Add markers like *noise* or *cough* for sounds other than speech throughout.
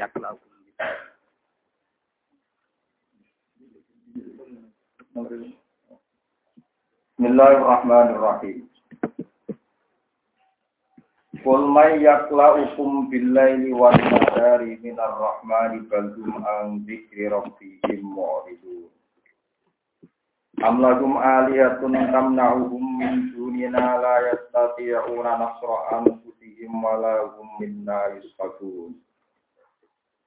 yaklaukum Bismillahirrahmanirrahim. Qul may yaklaukum billaili wan nahari minar rahmani bal hum an dzikri rabbihim mu'ridun. Am lahum aliyatun tamna'uhum min dunina la yastati'una nasra anfusihim wa la hum minna yusfakun.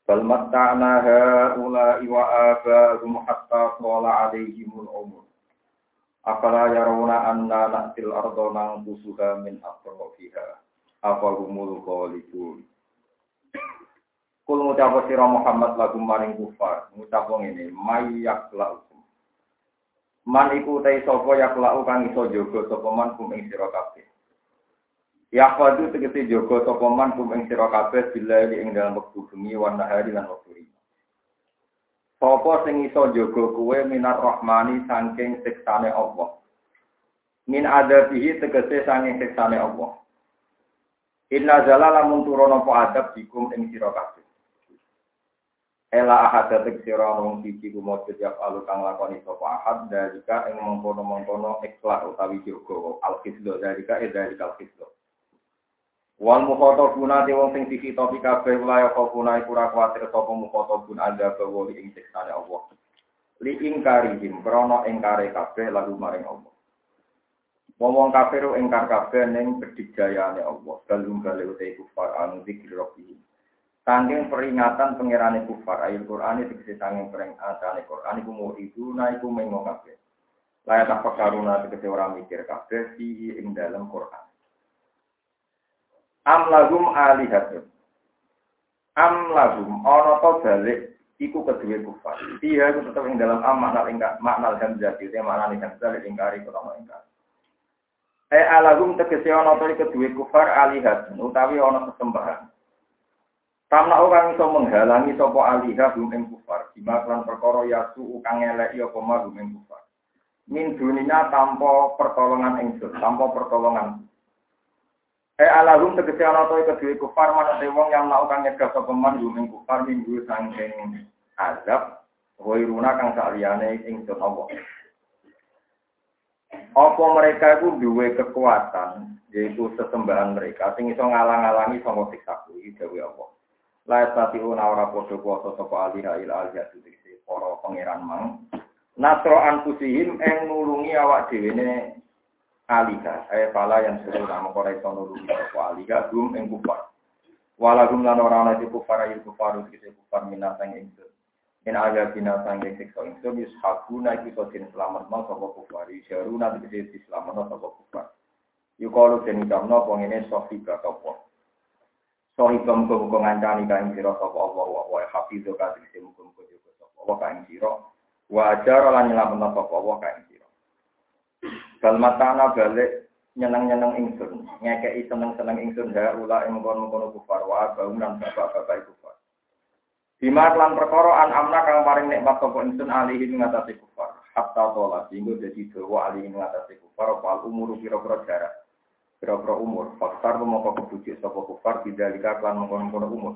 Ha'ula'i wa aba'ahum hatta qala 'alaihimul umur. Afala yarawna anna na'til ardo nangkusuha min atrofiha apa humul khalidun Kul ngucap sira Muhammad lagu maring kufar. Ngucap ngene mayak laukum Man iku te sapa yak lau iso jaga sapa man kum ing sira kabeh Ya fadu tegese jaga sapa kum ing sira kabeh bila ing dalam wektu bengi wan nahari lan wektu rino Sapa sing iso jaga kuwe minar rahmani saking siksane Allah Min adabihi tegese saking siksane Allah Inna zalala lamun turun apa adab dikum ing sira kabeh. Ela ahad datek sira wong siji kumujud ya alu kang lakoni sapa ahad dalika ing mengkono-mengkono ikhlas utawi jogo al khizdo dalika e dalika al khizdo. Wal mukhatabuna te wong sing dikitopi kabeh wilayah kofuna iku ora kuwatir sapa mukhatabun ada bawa ing siksane Allah. Li ingkarihim krana ingkare kabeh lagu maring Allah. Wong kafir ingkar kabeh ning kedijayane Allah. Dalung gale utai kufar anu zikir rabbi. Sangking peringatan pangerane kufar ayat Quran itu tegese sangking peringatan Quran iku mau itu na iku mengo kabeh. Layak tak pekaruna tegese ora mikir kabeh di ing dalam Quran. Am lagum alihatun. Am lagum ana to balik iku kedua kufar. Dia itu tetap ing dalam am makna ingkar makna hamzah itu makna hamzah ingkari krono ingkar. E alagum tegese ana to kedue kufar alihat utawi ana sesembahan. Tamna orang iso menghalangi sapa alihat hum ing kufar, kan perkara yasu kang eleki apa hum ing kufar. Min dunia tanpa pertolongan ingsun, tanpa pertolongan. E alagum tegese ana to kedue kufar mana wong yang melakukan nyegah sapa man hum ing kufar minggu sangking azab, Wairuna kang saliyane ingsun Allah. Apa mereka itu duwe kekuatan, yaitu sesembahan mereka, sing iso ngalang-alangi sama siksa kuwi dewe apa. La una ora padha kuwasa sapa aliha ila dikse para pangeran mang. Nasro anfusihim ing nulungi awak dhewe aliha. Ae pala yang seru nama ora iso nulungi sapa aliha gum ing kufar. Walagum lan ora ana kufar ayu kufar dikse kufar minasang ing In aga bina sangge siksa ingsun yushabuna iku iso den selametno sapa kufar. Jaruna tegese diselametno sapa kufar. Yukalu den ucapno apa ngene sohiba apa. Sohiba muga-muga ngancani kain sira sapa Allah wa wa hafizu ka tegese muga-muga jaga sapa Allah kain sira. Wa ajara lan nyelametno sapa Allah kain Bal matana balik nyeneng-nyeneng ingsun, ngekeki seneng-seneng ingsun ha ula ing kono-kono kufar wa baum lan bapak-bapak kufar. Bima lan perkara an amna kang paring nikmat sapa ingsun alihi ngatasi kufar. Hatta tola sehingga jadi dawa alihi ngatasi kufar wal umur pira-pira jarak. Pira-pira umur. Faktar mongko kebujuk sapa kufar bidalika lan mengkono-kono umur.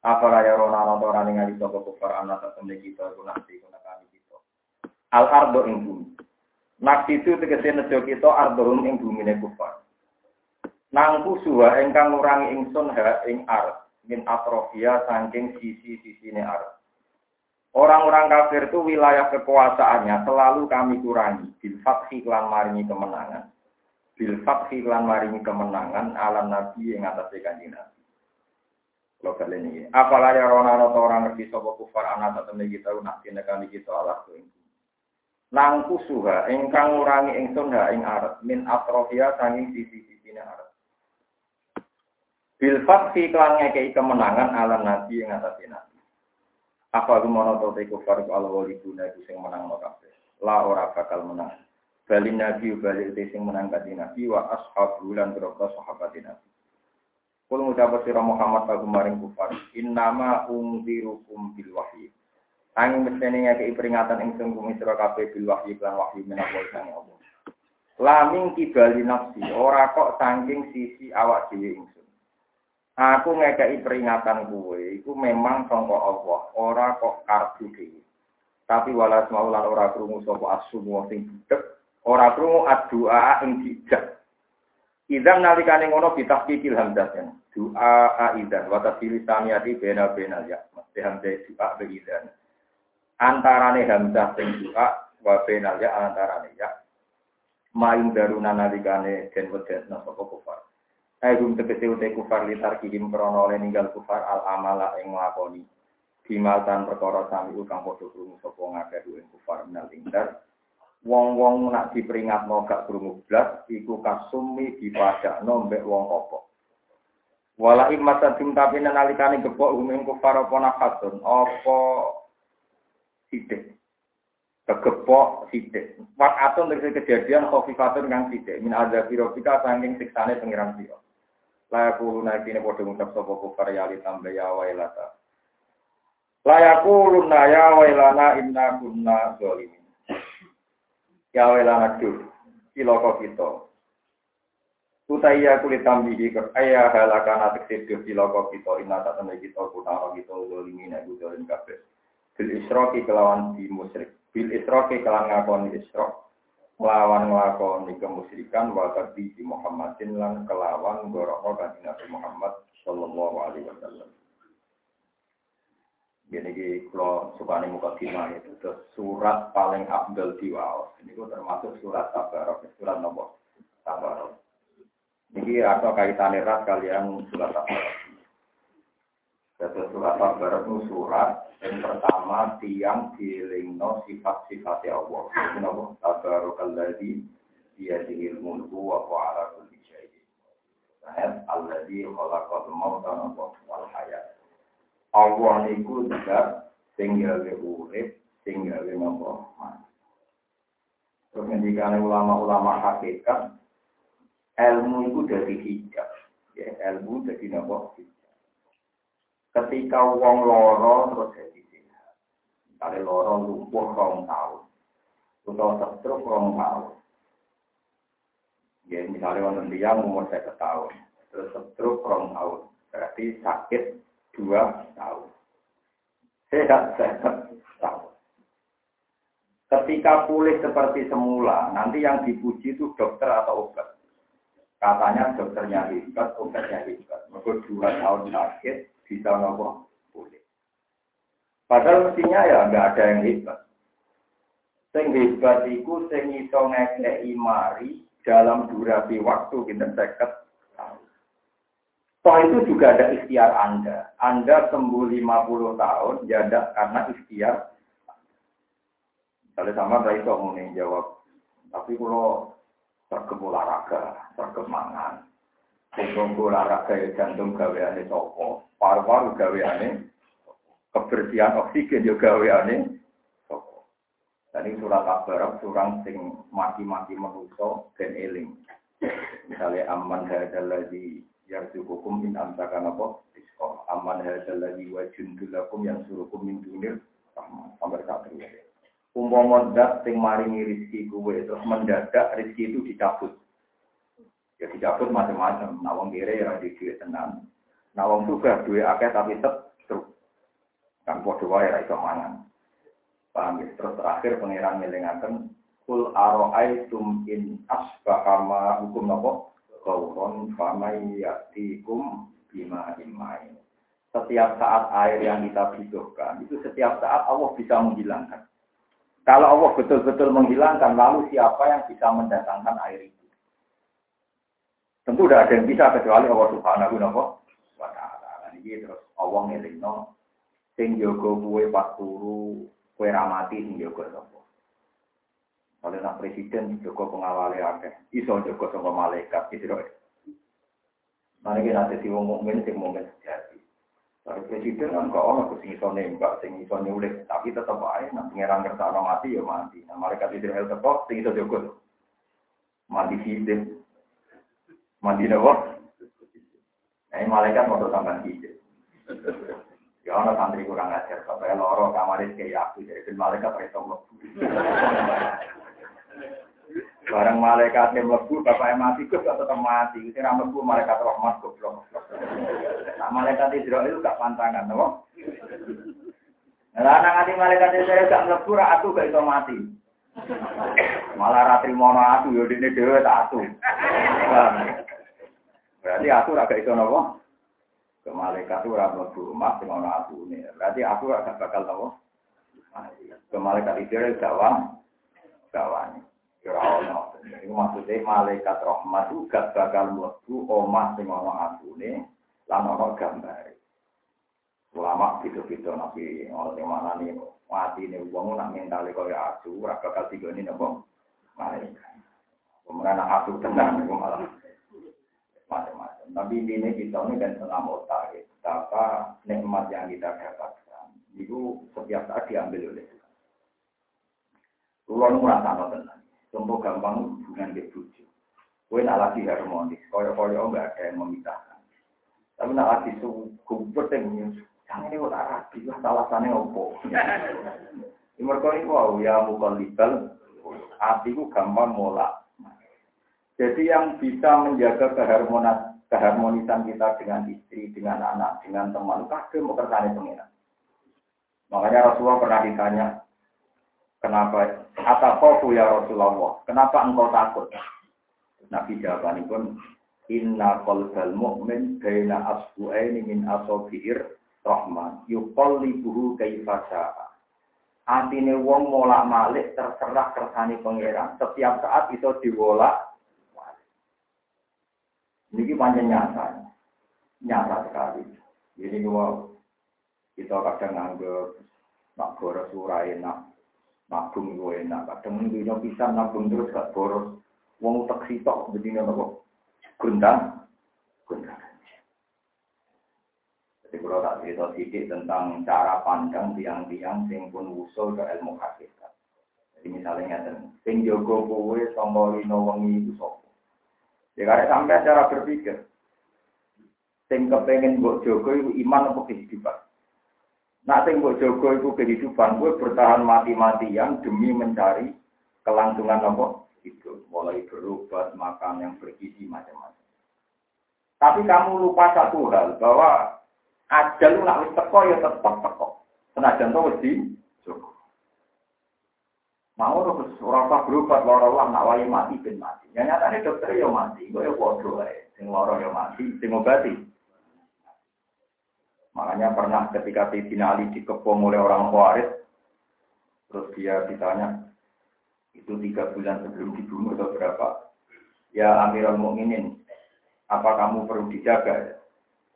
Apa raya rona nonton rani ngali sapa kufar anak tetemne kita kuna kami kita. Al ardo ing bumi. Naksi itu tegese nejo kita ardohum ing bumine kufar. Nangku suha ingkang ngurangi ingsun ha ing ard min atrofia saking sisi-sisi arab. Orang-orang kafir itu wilayah kekuasaannya selalu kami kurangi. Bil fathi klan maringi kemenangan. Bil fathi klan maringi kemenangan alam nabi yang atas kanjeng nabi. Kalau kalian ini, apalah ya rona orang ngerti sopo kufar anak temen kita nak tindakan kita Allah tuh Nang kusuha, engkang ngurangi engson ha ing arat min atrofia saking sisi-sisi arab. Bil fathi kelan ngekei kemenangan alam nabi yang atas nabi. Apa rumono to te kufar ku Allah walibuna iku sing menang no kabeh. La ora bakal menang. Bali nabi bali te sing menang kanthi nabi wa ashabu lan berapa sahabat nabi. Kul ngucap sira Muhammad kagum maring kufar. Innama unzirukum bil wahyi. Angin mestene ngekei peringatan ingsun kumi sira kabeh bil wahyi lan wahyi menawa sang Allah. Laming kibali nafsi, ora kok saking sisi awak dhewe ingsun. Aku ngekei peringatan kue, itu memang sangka Allah, ora kok karbu dhewe. Tapi walas mau lan ora krungu sapa asumu sing budek, ora krungu adua ing dijak. Idan nalikane ngono bitahqiqil hamzah Doa aidan wa tasili bena bena ya. Mesti hamzah doa be idan. Antarane hamzah sing doa wa bena ya antarane ya. Main daruna nalikane den wedetna sapa kufar. Aigum tegese ute kufar litar kirim krono oleh ninggal kufar al amala ing nglakoni. Bimaltan perkara sami kang padha krungu sapa ngakeh ing kufar ingkar. Wong-wong nak diperingatno gak krungu blas iku kasumi dipadakno mbek wong apa. Wala tim tapi nalikane gepok uming kufar apa nafasun apa sidik. Kegepok sidik. Wakatun dari kejadian khofifatun kang sidik. Min ada birofika sangking siksane pengiran siro. Layaku naik ini podo ngucap sopo kufar yali tambah ya wailata. Layaku luna ya wailana inna kunna zolimin. Ya wailana duh, siloko kita. Utaya kulit tambihi ke ayah halakan atik seduh siloko kita inna tak temen kita kunna kita zolimin aku zolim kabeh. Bil isroki kelawan di musyrik. Bil isroki kelawan ngakoni isrok lawan nglakoni kemusyrikan wa di Muhammadin lan kelawan gorokno kanjeng Nabi Muhammad sallallahu alaihi wasallam. Gini kalau suka nih muka kima itu terus surat paling abdul diwaos. Ini gue termasuk surat tabarok, surat nomor tabarok. Ini atau kaitan erat kalian surat tabarok. Jadi surat tabarok itu surat yang pertama tiang dilingno sifat-sifat Allah. Kenapa? Tabarakalladzi biyadihil mulku wa huwa ala kulli syai'in. Ayat alladzi khalaqal mauta wal hayat. Allah niku zat sing gawe urip, sing gawe napa Terus ngendikane ulama-ulama hakikat, ilmu itu dari hijab. Ya, ilmu dari napa Ketika wong loro terus jadi sehat. Kali loro lumpuh rong tahun. Atau setruk rong tahun. Ya, misalnya wonten dia umur saya tahun. Terus setruk rong tahun. Berarti sakit dua tahun. Sehat sehat tahun. Ketika pulih seperti semula, nanti yang dipuji itu dokter atau obat. Katanya dokternya hebat, obatnya hebat. Mereka dua tahun sakit, bisa nopo boleh. Padahal mestinya ya nggak ada yang hebat. Sing hebat itu sing iso ngekei mari dalam durasi waktu kita seket Toh itu juga ada ikhtiar Anda. Anda sembuh 50 tahun, ya ada karena ikhtiar. Kalau sama saya itu mau jawab. Tapi kalau tergem olahraga, tergem mangan, Tunggu olahraga ya jantung gaweane sopo, paru-paru gaweane, kebersihan oksigen juga gaweane sopo. Tadi surat kabar surang sing mati-mati menuso dan eling. Misalnya aman hadal lagi yang hukum min amsakan apa? Isko. Aman hadal lagi wajun dulakum yang surukum min dunir sampai saat ini. Umpama sing maringi rizki kuwe terus mendadak rizki itu dicabut Ya dicabut macam-macam. Nawang kiri ya di duit tenan. Nawang juga duit akeh tapi tetap. Kan podo wae ra iso mangan. Paham ya? Terus terakhir pangeran ngelingaken kul aro'aitum in asbahama hukum napa? Kauron famai yatikum bima imain. Setiap saat air yang kita butuhkan, itu setiap saat Allah bisa menghilangkan. Kalau Allah betul-betul menghilangkan, lalu siapa yang bisa mendatangkan air itu? Tentu tidak ada yang bisa kecuali Allah Subhanahu wa taala. Ini terus Allah ngelingno sing jaga kuwe pas turu, kuwe ramati sing jaga sapa. Oleh nak presiden jaga pengawale akeh, iso jaga sama malaikat itu loh. Mari kita nanti wong mukmin sing mukmin sejati. Dari presiden kan kok ono sing iso nembak, sing iso nyulik, tapi tetap aja nanti ngerang kersane mati ya mati. Nah, malaikat Israel tetap sing iso jaga. Mati hidup. Mandi nopo? Nah, ini malaikat mau tambah hijau. Ya orang santri kurang ajar, supaya loro kamaris kayak aku, jadi malaikat pakai mlebu. Barang malaikat yang mlebu, bapak yang mati, kok tetap mati. Ini mlebu malaikat rahmat, goblok. Nah, malaikat Israel gak pantangan, no? Lah nang ati malaikat Israel gak mlebu ra aku gak iso mati. Malah ratri mono aku yo dene dhewe tak atu. Berarti aku ora gak iso napa? Ke malaikat ora mlebu rumah sing atune. Berarti aku ora bakal napa? Ke malaikat Israel gawang gawang. Ora ono. Iku maksudnya malaikat rahmat itu gak bakal mlebu omah sing ana atune lan ana gambare. Ulama gitu-gitu nabi orang yang mana nih mati nih uang nak mentali kaya asu, raka bakal tiga ini nopo malaikat. Kemudian asu tenang malah macam-macam. Tapi ini kita ini dan senam otak, betapa nikmat yang kita dapatkan itu setiap saat diambil oleh Tuhan. Kulon merasa tenang. Contoh gampang hubungan di buju. Kue nak lagi harmonis, koyo-koyo enggak ada yang memisahkan. Tapi nak lagi suku penting Jangan ini tak rapi lah, alasannya opo. *laughs* Mereka ini wow, ya mukul libel, hatiku gampang molak. Jadi yang bisa menjaga keharmonisan, kita dengan istri, dengan anak, dengan teman, mau kersane pengiran. Makanya Rasulullah pernah ditanya, kenapa atakofu ya Rasulullah, kenapa engkau takut? Nabi jawabannya pun, inna qalbal mu'min baina asbu'aini min asofi'ir Rahman yuqallibuhu kaifa syaa. Atine wong molak malik terserah kersane pangeran. Setiap saat itu diwolak Ini panjang nyata. Nyata sekali. Jadi wow, kita kadang nganggep nak boros ora enak, nabung gue enak. Kadang minggunya bisa nabung terus gak boros. Wong tak sitok begini nopo. Gundang, gundang. Jadi kalau tak cerita sedikit tentang cara pandang tiang-tiang sing pun usul ke ilmu hakikat. Jadi misalnya ngeten, sing jogo kowe sangka lino wengi iku? Ya karek sampai cara berpikir. Sing kepengen mbok jogo iku iman apa kehidupan? Nah, sing mbok jogo iku kehidupan, gue bertahan mati-matian demi mencari kelangsungan apa? Itu mulai berobat, makan yang bergizi macam-macam. Tapi kamu lupa satu hal bahwa Ajal nak wis teko ya tetep teko. Senajan to wis di Joko. Mau terus ora usah berobat lara lah nak wae mati ben mati. Ya nyatane dokter ya mati, kok ya padha wae. Sing lara ya mati, sing obati. Makanya pernah ketika Sayyidina Ali dikepung oleh orang Khawarij, terus dia ditanya, itu tiga bulan sebelum dibunuh atau berapa? Ya Amirul Mukminin, apa kamu perlu dijaga?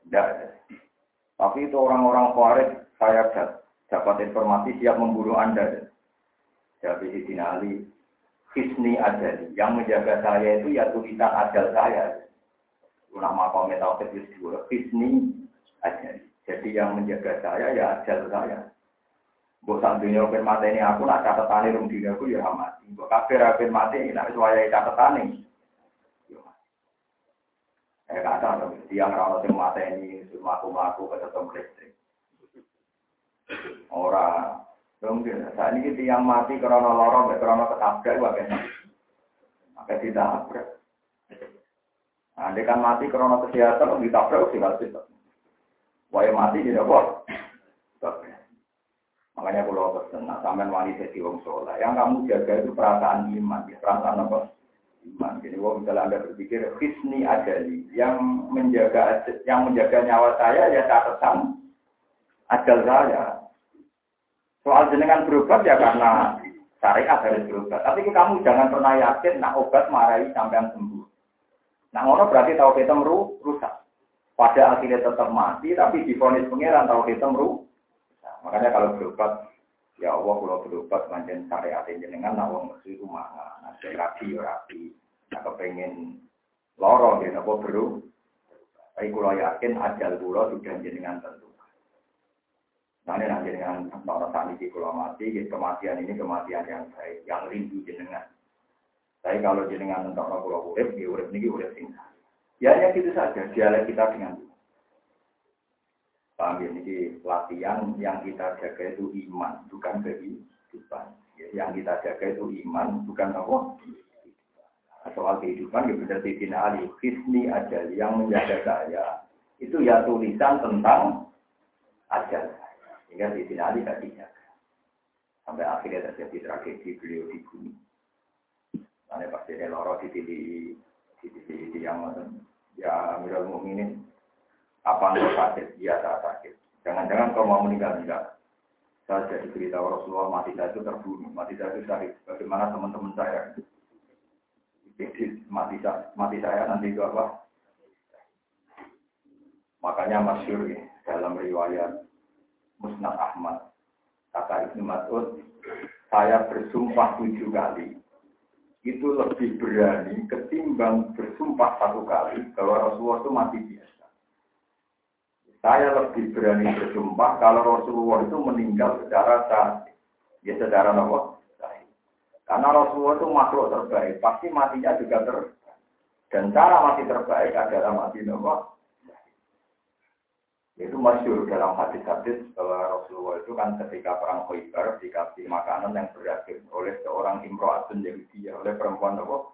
Tidak. Tapi itu orang-orang Khawarij saya dapat informasi siap membunuh Anda. Jadi di Ali, Hisni Adali, yang menjaga saya itu ya tulisan adal saya. Nama kometa itu dua, Hisni Adali. Jadi yang menjaga saya ya adal saya. Mbok dunia open mati ini aku nak catatan rum dina aku ya mati. Mbok kafir open mati nak suaya catatan Eh kata tiang rawat yang mata ini maku-maku ke tetap listrik. Orang mungkin saat ini tiang mati karena lorong, karena ketabrak, wakai maka ditabrak. Nah, dia kan mati karena kesehatan, ditabrak sih. Wah mati tidak boleh. Makanya kalau pesen, nah, sampai wanita di wong soleh, yang kamu jaga itu perasaan iman, perasaan apa? iman. Jadi wong misalnya anda berpikir hisni adali yang menjaga yang menjaga nyawa saya ya catatan ajal saya. Soal jenengan berobat ya karena syariat harus berobat. Tapi kamu jangan pernah yakin nak obat marahi sampai sembuh. Nah ngono berarti tahu kita meru rusak. Pada akhirnya tetap mati tapi difonis pangeran tahu kita meru. Nah, makanya kalau berobat Ya Allah kalau berobat manjen syariat jenengan nah wong mesti rumah nah rapi ya rapi nah kepengen loro dia apa beru tapi kalau yakin ajal kula sudah jenengan tentu nah ini nanti dengan orang saat ini kalau mati kematian ini kematian yang baik yang rindu jenengan tapi kalau jenengan untuk pulau urip ya urip ini urip sing ya hanya gitu saja dialek kita dengan Paham ya, ini latihan yang kita jaga itu iman, bukan kehidupan. Yang kita jaga itu iman, bukan apa? Soal kehidupan, ya benar Sayyidina Ali. Hisni aja yang menjaga saya, Itu ya tulisan tentang ajal. Sehingga di sini Ali tidak dijaga. Sampai akhirnya terjadi tragedi beliau dibunuh. Karena pasti ini loro di di di di yang ya Amirul Mukminin apa anda sakit? Iya saya sakit. Jangan-jangan kau mau meninggal enggak? Saya jadi cerita Rasulullah mati saya itu terbunuh, mati saya itu syahid. Bagaimana teman-teman saya? Jadi mati saya, mati saya nanti itu apa? Makanya masyur ya, dalam riwayat Musnad Ahmad kata Ibnu Mas'ud, saya bersumpah tujuh kali itu lebih berani ketimbang bersumpah satu kali kalau Rasulullah itu mati biasa. Saya lebih berani bersumpah kalau Rasulullah itu meninggal secara sahih. Ya secara apa? Karena Rasulullah itu makhluk terbaik, pasti matinya juga terbaik. Dan cara mati terbaik adalah mati nopo itu masyur dalam hadis-hadis bahwa Rasulullah itu kan ketika perang Khaybar dikasih makanan yang beracun oleh seorang imro'atun dia oleh perempuan apa?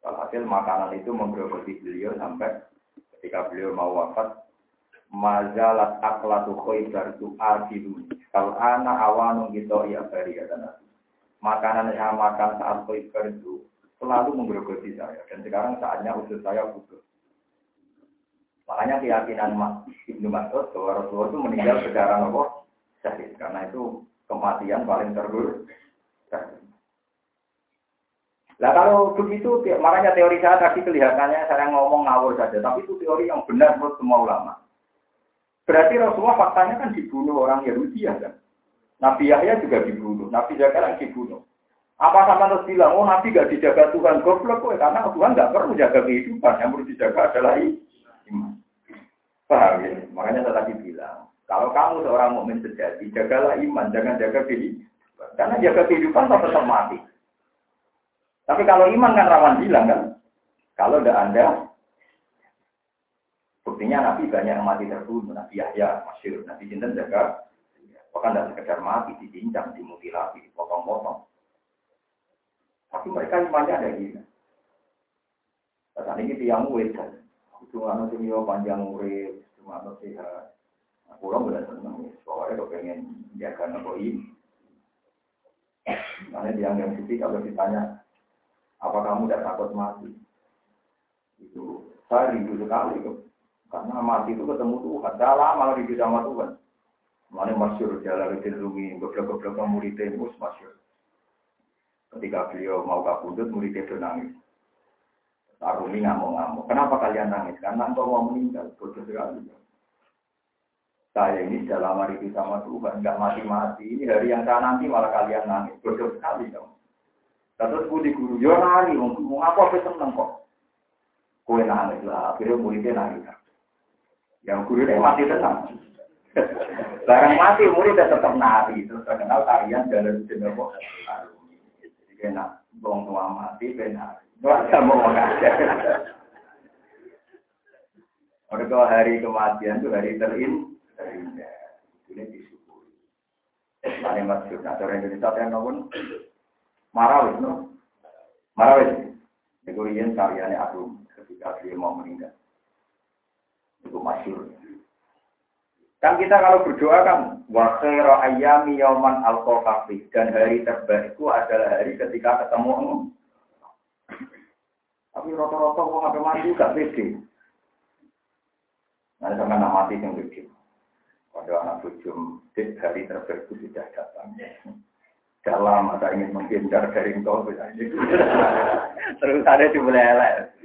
hasil makanan itu menggerogoti beliau sampai ketika beliau mau wafat mazalat aklatu Khaybar itu adilu kalau anak awanu gitu ya bari kata Nabi makanan yang makan saat Khaybar itu selalu menggerogoti saya. Dan sekarang saatnya usus saya putus Makanya keyakinan Mas Ibnu Mas'ud bahwa Rasulullah itu meninggal secara nopo syahid karena itu kematian paling terburuk. Nah kalau begitu, makanya teori saya tadi kelihatannya saya ngomong ngawur saja, tapi itu teori yang benar menurut semua ulama. Berarti Rasulullah faktanya kan dibunuh orang Yahudi ya kan? Nabi Yahya juga dibunuh, Nabi Zakaria dibunuh. Apa sama terus bilang, oh Nabi gak dijaga Tuhan, goblok kok, karena Tuhan gak perlu jaga kehidupan, yang perlu dijaga adalah iman. Paham ya? Makanya saya tadi bilang, kalau kamu seorang mukmin sejati, jagalah iman, jangan jaga kehidupan. Karena jaga kehidupan kok tetap mati. Tapi kalau iman kan rawan bilang kan, kalau tidak Anda, buktinya Nabi banyak yang mati terbunuh, Nabi Yahya, Masyur, Nabi Jinten jaga, bahkan tidak sekedar mati, dicincang, dimutilasi, dipotong-potong. Tapi mereka imannya ada gini. Saat ini tiang wedan, cuma nanti yo panjang urip, nanti sehat. Aku orang benar seneng, pokoknya kalau pengen jaga ini. Karena dia yang sisi kalau ditanya, apa kamu tidak takut mati? Itu saya rindu sekali kok. Karena mati itu ketemu Tuhan. Dah lama rindu sama Tuhan. Mana masyur Jalaluddin Rumi, beberapa-beberapa muridnya mus masyur. Ketika beliau mau kabudut, muridnya itu nangis. Arumi ngamuk-ngamuk. Kenapa kalian nangis? Karena engkau mau meninggal. Bodoh sekali. Saya ini sudah lama itu sama Tuhan, nggak mati-mati. Ini hari yang saya nanti malah kalian nangis. Bodoh sekali dong. Terus gue di guru, yo nari, mau apa apa seneng kok. Kue nangis lah, akhirnya muridnya nangis. Yang guru ini mati tenang. *laughs* Barang mati murid tetap nari, terus terkenal tarian dalam jenis kok. Jadi kena bong tua mati, benar. Masa mau mengajak. Mereka hari kematian itu hari terin. Ini disyukuri. Ini masyur. Nah, orang Indonesia yang ngomong, marawis, no? Marawis. Itu yang karyanya aku ketika dia mau meninggal. Itu masyur. Kan kita kalau berdoa kan wa khairu ayyami yauman al dan hari terbaik itu adalah hari ketika ketemu tapi rata-rata kok ada mati gak pede. Nah, sama anak mati yang pede. Pada anak bujum, hari terbaik itu sudah datang. Dalam masa ingin menghindar dari engkau, terus ada di belelek.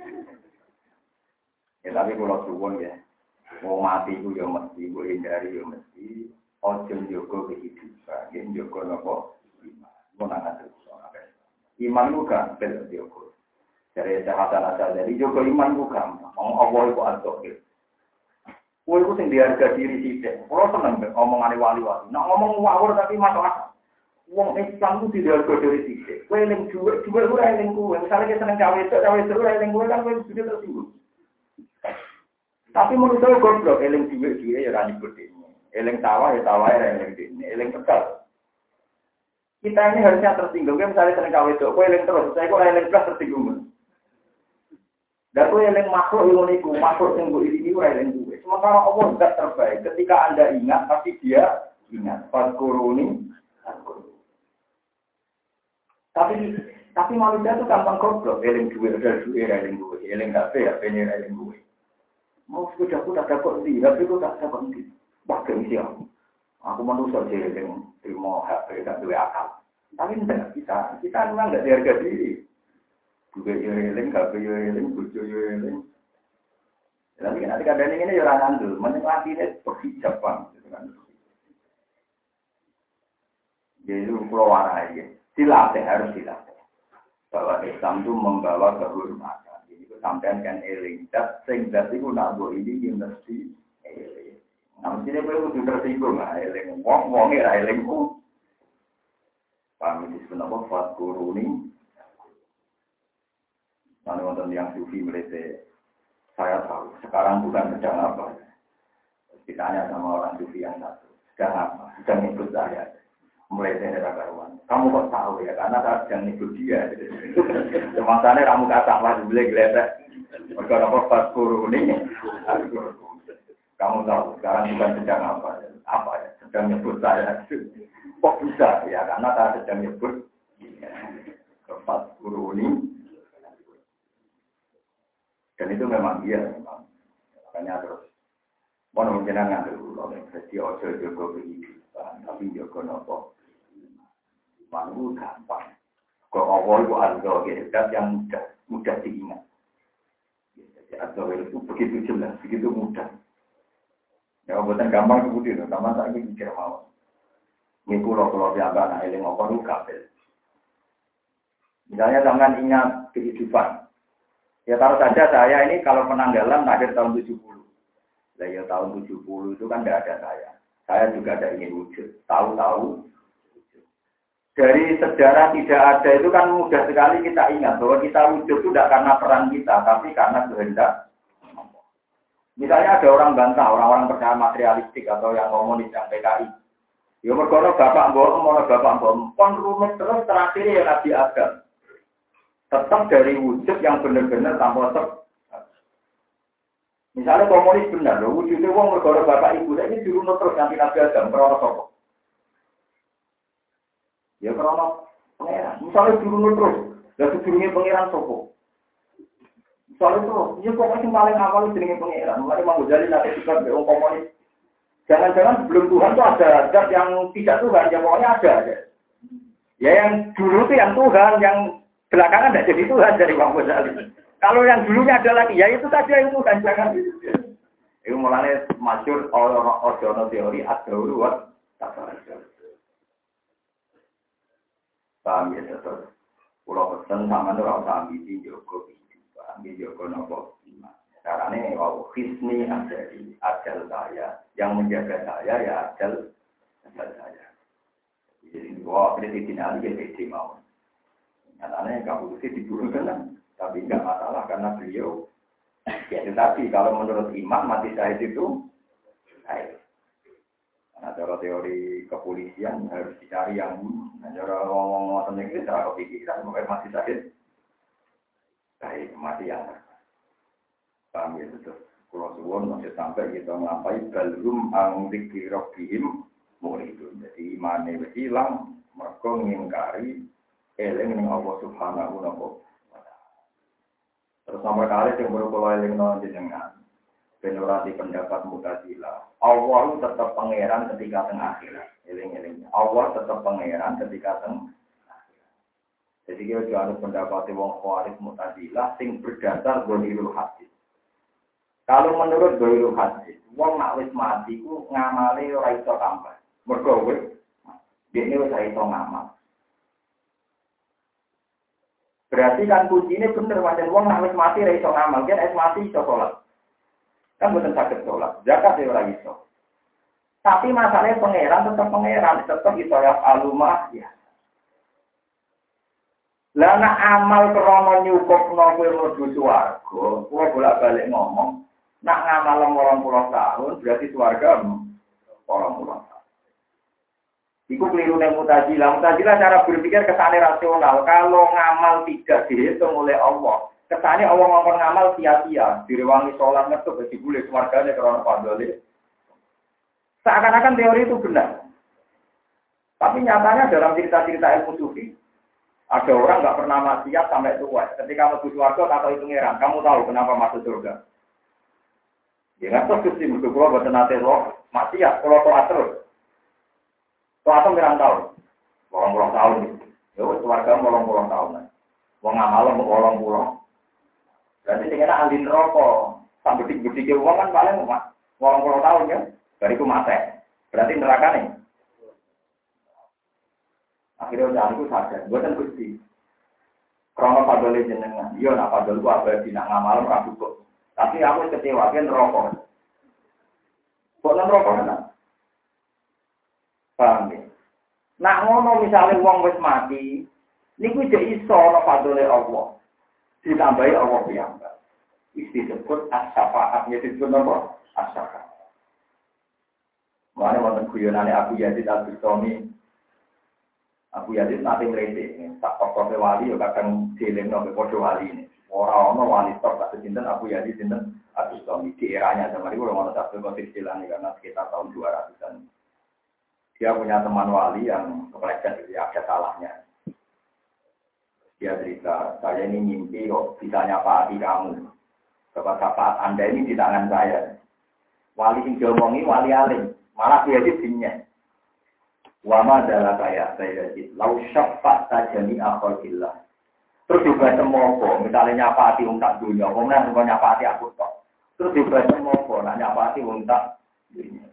Ya, tapi kalau suwon ya, mau mati itu ya mesti, mau hindari ya mesti, ojo jogo kehidupan, ya jogo nopo mau nangat terus. Iman itu gak bel jogo. Dari Hasan aja dari Joko Iman ku gampang. Ngomong Allah itu al-Zahir. Kue itu sing diharga diri sithik. Kalau seneng ngomong wali-wali. Nah ngomong ngawur tapi masuk akal. Wong Islam itu tidak harga diri sithik. Kue eling duit, duit ora eling kue. Misalnya kita seneng cawe itu, cawe itu eling kue kan kue sudah tersinggung. Tapi menurut saya goblok, eling duit, duit ya rani ini. Eling sawah ya sawah ya eling ini. Eling tegal. Kita ini harusnya tersinggung. Misalnya seneng cawe itu, kue eling terus. Saya kok eling terus tersinggung. Dan kue eling makhluk yang niku, makhluk yang gue ini ora eling gue. Sementara Allah tidak terbaik. Ketika anda ingat, tapi dia ingat. Fadkuruni, Tapi tapi manusia itu gampang goblok. Eling duit, ada duit, eling duit. Eling HP, HP ini eling duit. Mau sepeda aku tak dapat di, HP aku tak dapat di. Wah, gengsi aku. Aku manusia sih eling terima HP, tak duit akal. Tapi enggak, kita, kita memang enggak diharga diri. Duit yo eling, HP yo eling, bujo yo eling. Tapi kan nanti kadang ini ya orang ngandel, menikmati ini berhijab bang. Gitu kan. Jadi itu pulau warai, dilatih harus dilatih bahwa Islam itu membawa kehormatan. Jadi itu sampean kan eling. Dat sing dat itu nak ini mesti eling. Nah mesti dia perlu tersinggung lah eling. Wong wong ya eling ku. Kami disebut apa? Fat Mana wonten yang sufi melete. Saya tahu. Sekarang bukan sedang apa. Ditanya sama orang sufi yang satu. Sedang apa? Sedang ikut saya mulai dari karuan. Kamu kok tahu ya? Karena saya sedang ikut dia. *laughs* Masalahnya kamu kata lah boleh geletek. Mereka apa pas guru ini? Kamu tahu sekarang bukan sedang apa? Apa ya? Sedang nyebut saya. Kok bisa ya? Karena saya sedang nyebut pas guru ini. Dan itu memang dia memang. Makanya terus. Mau mungkin nggak dulu, jadi ojo jogo kehidupan, tapi jogo nopo Lalu gampang. Kalau Allah itu al yang mudah, mudah diingat. Jadi al itu begitu jelas, begitu mudah. Ya, buatan gampang seperti itu, sama ini mikir mau. Ini pulau pulau biasa anak eling apa itu kabel. Misalnya jangan ingat kehidupan. Ya taruh saja saya ini kalau penanggalan akhir tahun 70. Lah ya tahun 70 itu kan tidak ada saya. Saya juga ada ingin wujud. Tahu-tahu dari sejarah tidak ada itu kan mudah sekali kita ingat bahwa kita wujud itu tidak karena peran kita, tapi karena kehendak. Misalnya ada orang bantah, orang-orang percaya materialistik atau yang komunis, yang PKI. Ya mergono bapak bohong, mau bapak bohong. Pon rumit terus terakhir ya Nabi Adam. Tetap dari wujud yang benar-benar tanpa ter. Misalnya komunis benar, wujudnya wong mergono bapak ibu, ini dirunut terus nanti Nabi Adam, krono sokok. Ya karena pangeran. Misalnya dulu terus, ya sedurungnya pangeran sopo. Misalnya terus, ya pokoknya yang paling awal itu dengan pangeran. Mulai mau jadi nanti juga orang komunis. Jangan-jangan sebelum Tuhan itu ada zat yang tidak Tuhan, ya pokoknya ada. Ya yang dulu itu yang Tuhan, yang belakangan tidak jadi Tuhan dari Bang Ghazali. Kalau yang dulunya ada lagi, ya itu saja yang Tuhan, jangan. Itu mulanya masyur orang-orang teori tak salah. Paham ya tetap. Pulau pesen sama itu rasa ambisi joko kehidupan, joko nopo. Caranya wow, hisni ada di ajal saya, yang menjaga saya ya ajal saya. Jadi wah presiden Ali ya pede mau. Nyatanya kamu itu diburu kan, tapi nggak masalah karena beliau ya tetapi kalau menurut imam mati syahid itu baik. Nah, cara teori kepolisian harus dicari yang nah, cara ngomong ngomong ini cara kepikiran mungkin masih sakit. Baik, mati yang paham ya itu. Kalau suwon masih sampai kita melampaui balum ang dikri robbihim itu. Jadi wis hilang mergo ngingkari eling ning Allah Subhanahu wa taala. Terus nomor kali yang baru kalau eling nang jenengan generasi pendapat mutazila. Allah tetap pangeran ketika tengah akhirat. Eling-eling. Allah tetap pangeran ketika akhirat. Jadi kita juga harus pendapat wong khawarij mutazila sing berdasar gohirul hadis. Kalau menurut gohirul hadis, wong nak wis mati ku ngamale ora iso tambah. Mergo wis dene wis iso ngamal. Berarti kan kuncinya bener, wajan wong nak mati ora iso ngamal, kan es mati iso sholat. Kan bukan sakit sholat. Zakat ya orang iso. Tapi masalahnya pangeran tetap pangeran, tetap iso ya alumah ya. Lah nak amal krono nyukup no kowe mlebu swarga, kowe bolak-balik ngomong, nak ngamal orang pulau tahun berarti swarga orang pulau tahun. Iku keliru nih mutajilah. Mutajilah cara berpikir ke sana rasional. Kalau ngamal tidak dihitung oleh Allah, Kesannya Allah ngomong ngamal sia-sia, direwangi sholat ngetuk, bagi boleh keluarganya karena fadli. Seakan-akan teori itu benar. Tapi nyatanya dalam cerita-cerita ilmu sufi, ada orang nggak pernah maksiat sampai tua. Ketika masuk surga, atau itu ngeran. Kamu tahu kenapa masuk surga? Ya nggak terus sih, mesti kalau buat nanti lo maksiat, kalau terus. Tuh ngerang tahun, bolong-bolong tahun. Ya, keluarga bolong-bolong tahun. Mau ngamal mau bolong-bolong. Berarti sing enak ahli neraka. Sampai bedik-bedik uang kan paling ngolong puluh tahun ya. Bariku mate. Berarti neraka nih. Akhirnya udah aku sadar, gue kan gusti. Krono padole jenengan, iya nak padol gua apa nak ngamal ora. Tapi aku kecewa kan rokok. Kok nang rokok kan? Paham ya? Nak ngono misalnya wong wis mati, niku jek iso ana padole Allah ditambahi Allah piyambak. Isti disebut as-syafaat, ya disebut apa? As-syafaat. Mana wonten guyonane Abu Yazid Al-Bustami. Abu Yazid nanti ngerti, tak tokoh wali ya kadang dieling nopo podo wali ini. Orang orang wali top tak sinten Abu Yazid sinten Al-Bustami di eranya zaman itu orang orang satu ini karena sekitar tahun 200-an. Dia punya teman wali yang kepleset, ya ada salahnya. Dia cerita, saya ini mimpi kok bisa hati kamu. Sebab saat Anda ini di tangan saya. Wali yang diomongi wali alim. Malah dia di sini. Wama adalah kayak saya di lau syafa saja ni gila. Terus juga semoga, misalnya nyapa hati untuk dunia, kemudian juga nyapa hati aku tok. Terus juga semoga, nah nyapa hati untuk dunia.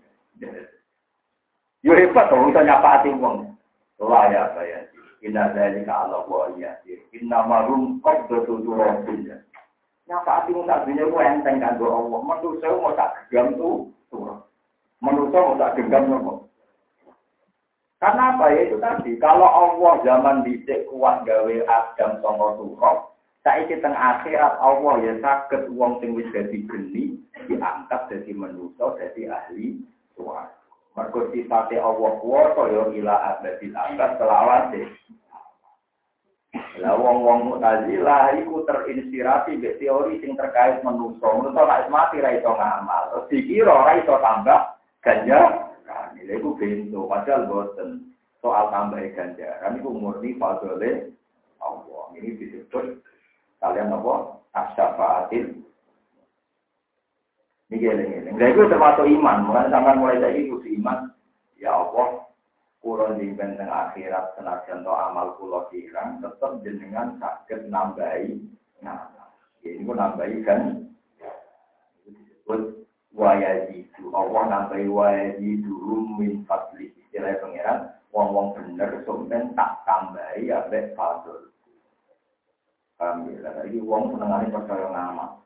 Yo hebat dong, bisa nyapa hati uang. Layak saya. Inna dzalika Allah wa yasir. Inna marum qabdatu turabin. Nyapa ati mung tak dunya ku enteng kanggo Allah. Manusa mau tak genggam tuh turun. Manusa mau tak genggam nopo. Karena apa ya itu tadi, kalau Allah zaman dicek kuat gawe Adam songo turok, saiki teng akhirat Allah ya sakit uang sing wis dadi geni diangkat jadi manusia jadi ahli suara. Mergo sifate Allah kuwasa ya ila abadil abad selawase. Lah wong-wong Mu'tazilah iku terinspirasi mbek teori sing terkait manusa. Manusa nek mati ra iso ngamal, terus dikira ora iso tambah ganja. Kan iku bento padahal boten. Soal tambah ganjaran iku murni fadole Allah. Ini disebut kalian apa? Asyafaatil ini geleng-geleng. Itu termasuk iman. Mulai sampai mulai dari itu iman. Ya Allah, kurang di benteng akhirat senajan to amal kulo kirang tetap jenengan sakit nambahi nah ya, ini pun nambahi kan? Itu disebut wayajidu. Allah nambahi wayajidu min fadli. Istilah pangeran wong wong bener sumpen tak tambahi abek fadl. Paham ya? Lagi wong senengane percaya ngamal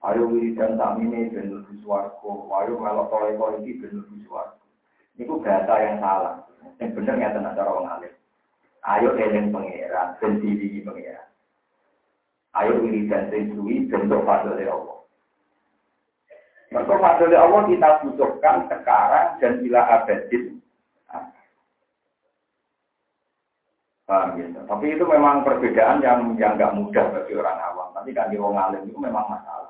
Ayo wiridan tak ini ben lebih suarco, ayo melok toleko ini ben suarco. Ini bahasa yang salah. Yang ya tenang cara orang alim. Ayo eling pengeran, ben diri pengeran. Ayo wiridan sing suwi bentuk fadl Allah. Maka fadl Allah kita butuhkan sekarang dan bila abadin. Paham gitu. Tapi itu memang perbedaan yang yang nggak mudah bagi orang awam. Tapi kan di orang alim itu memang masalah.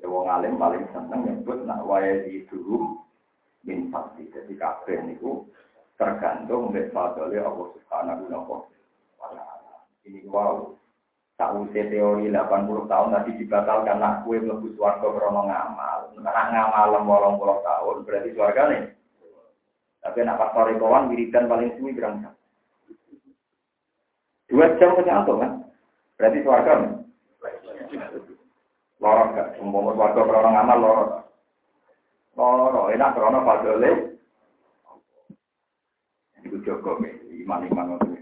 Ya wong alim paling seneng nyebut nak di dulu min fadli. Jadi kabeh niku tergantung mbek fadli Allah Subhanahu wa taala. Ini wow. Tahu teori 80 tahun tadi dibatalkan nak kue mlebu swarga krono ngamal. Nak ngamal 80 tahun berarti swarga nih. Tapi nak pas sore kawan wiridan paling suwi berangkat. Dua jam kenyang kan? Berarti swarga nih. Lorong gak, umpama warga krono ngamal lorong. Lorong, enak krono padole. Itu Joko, iman-iman itu.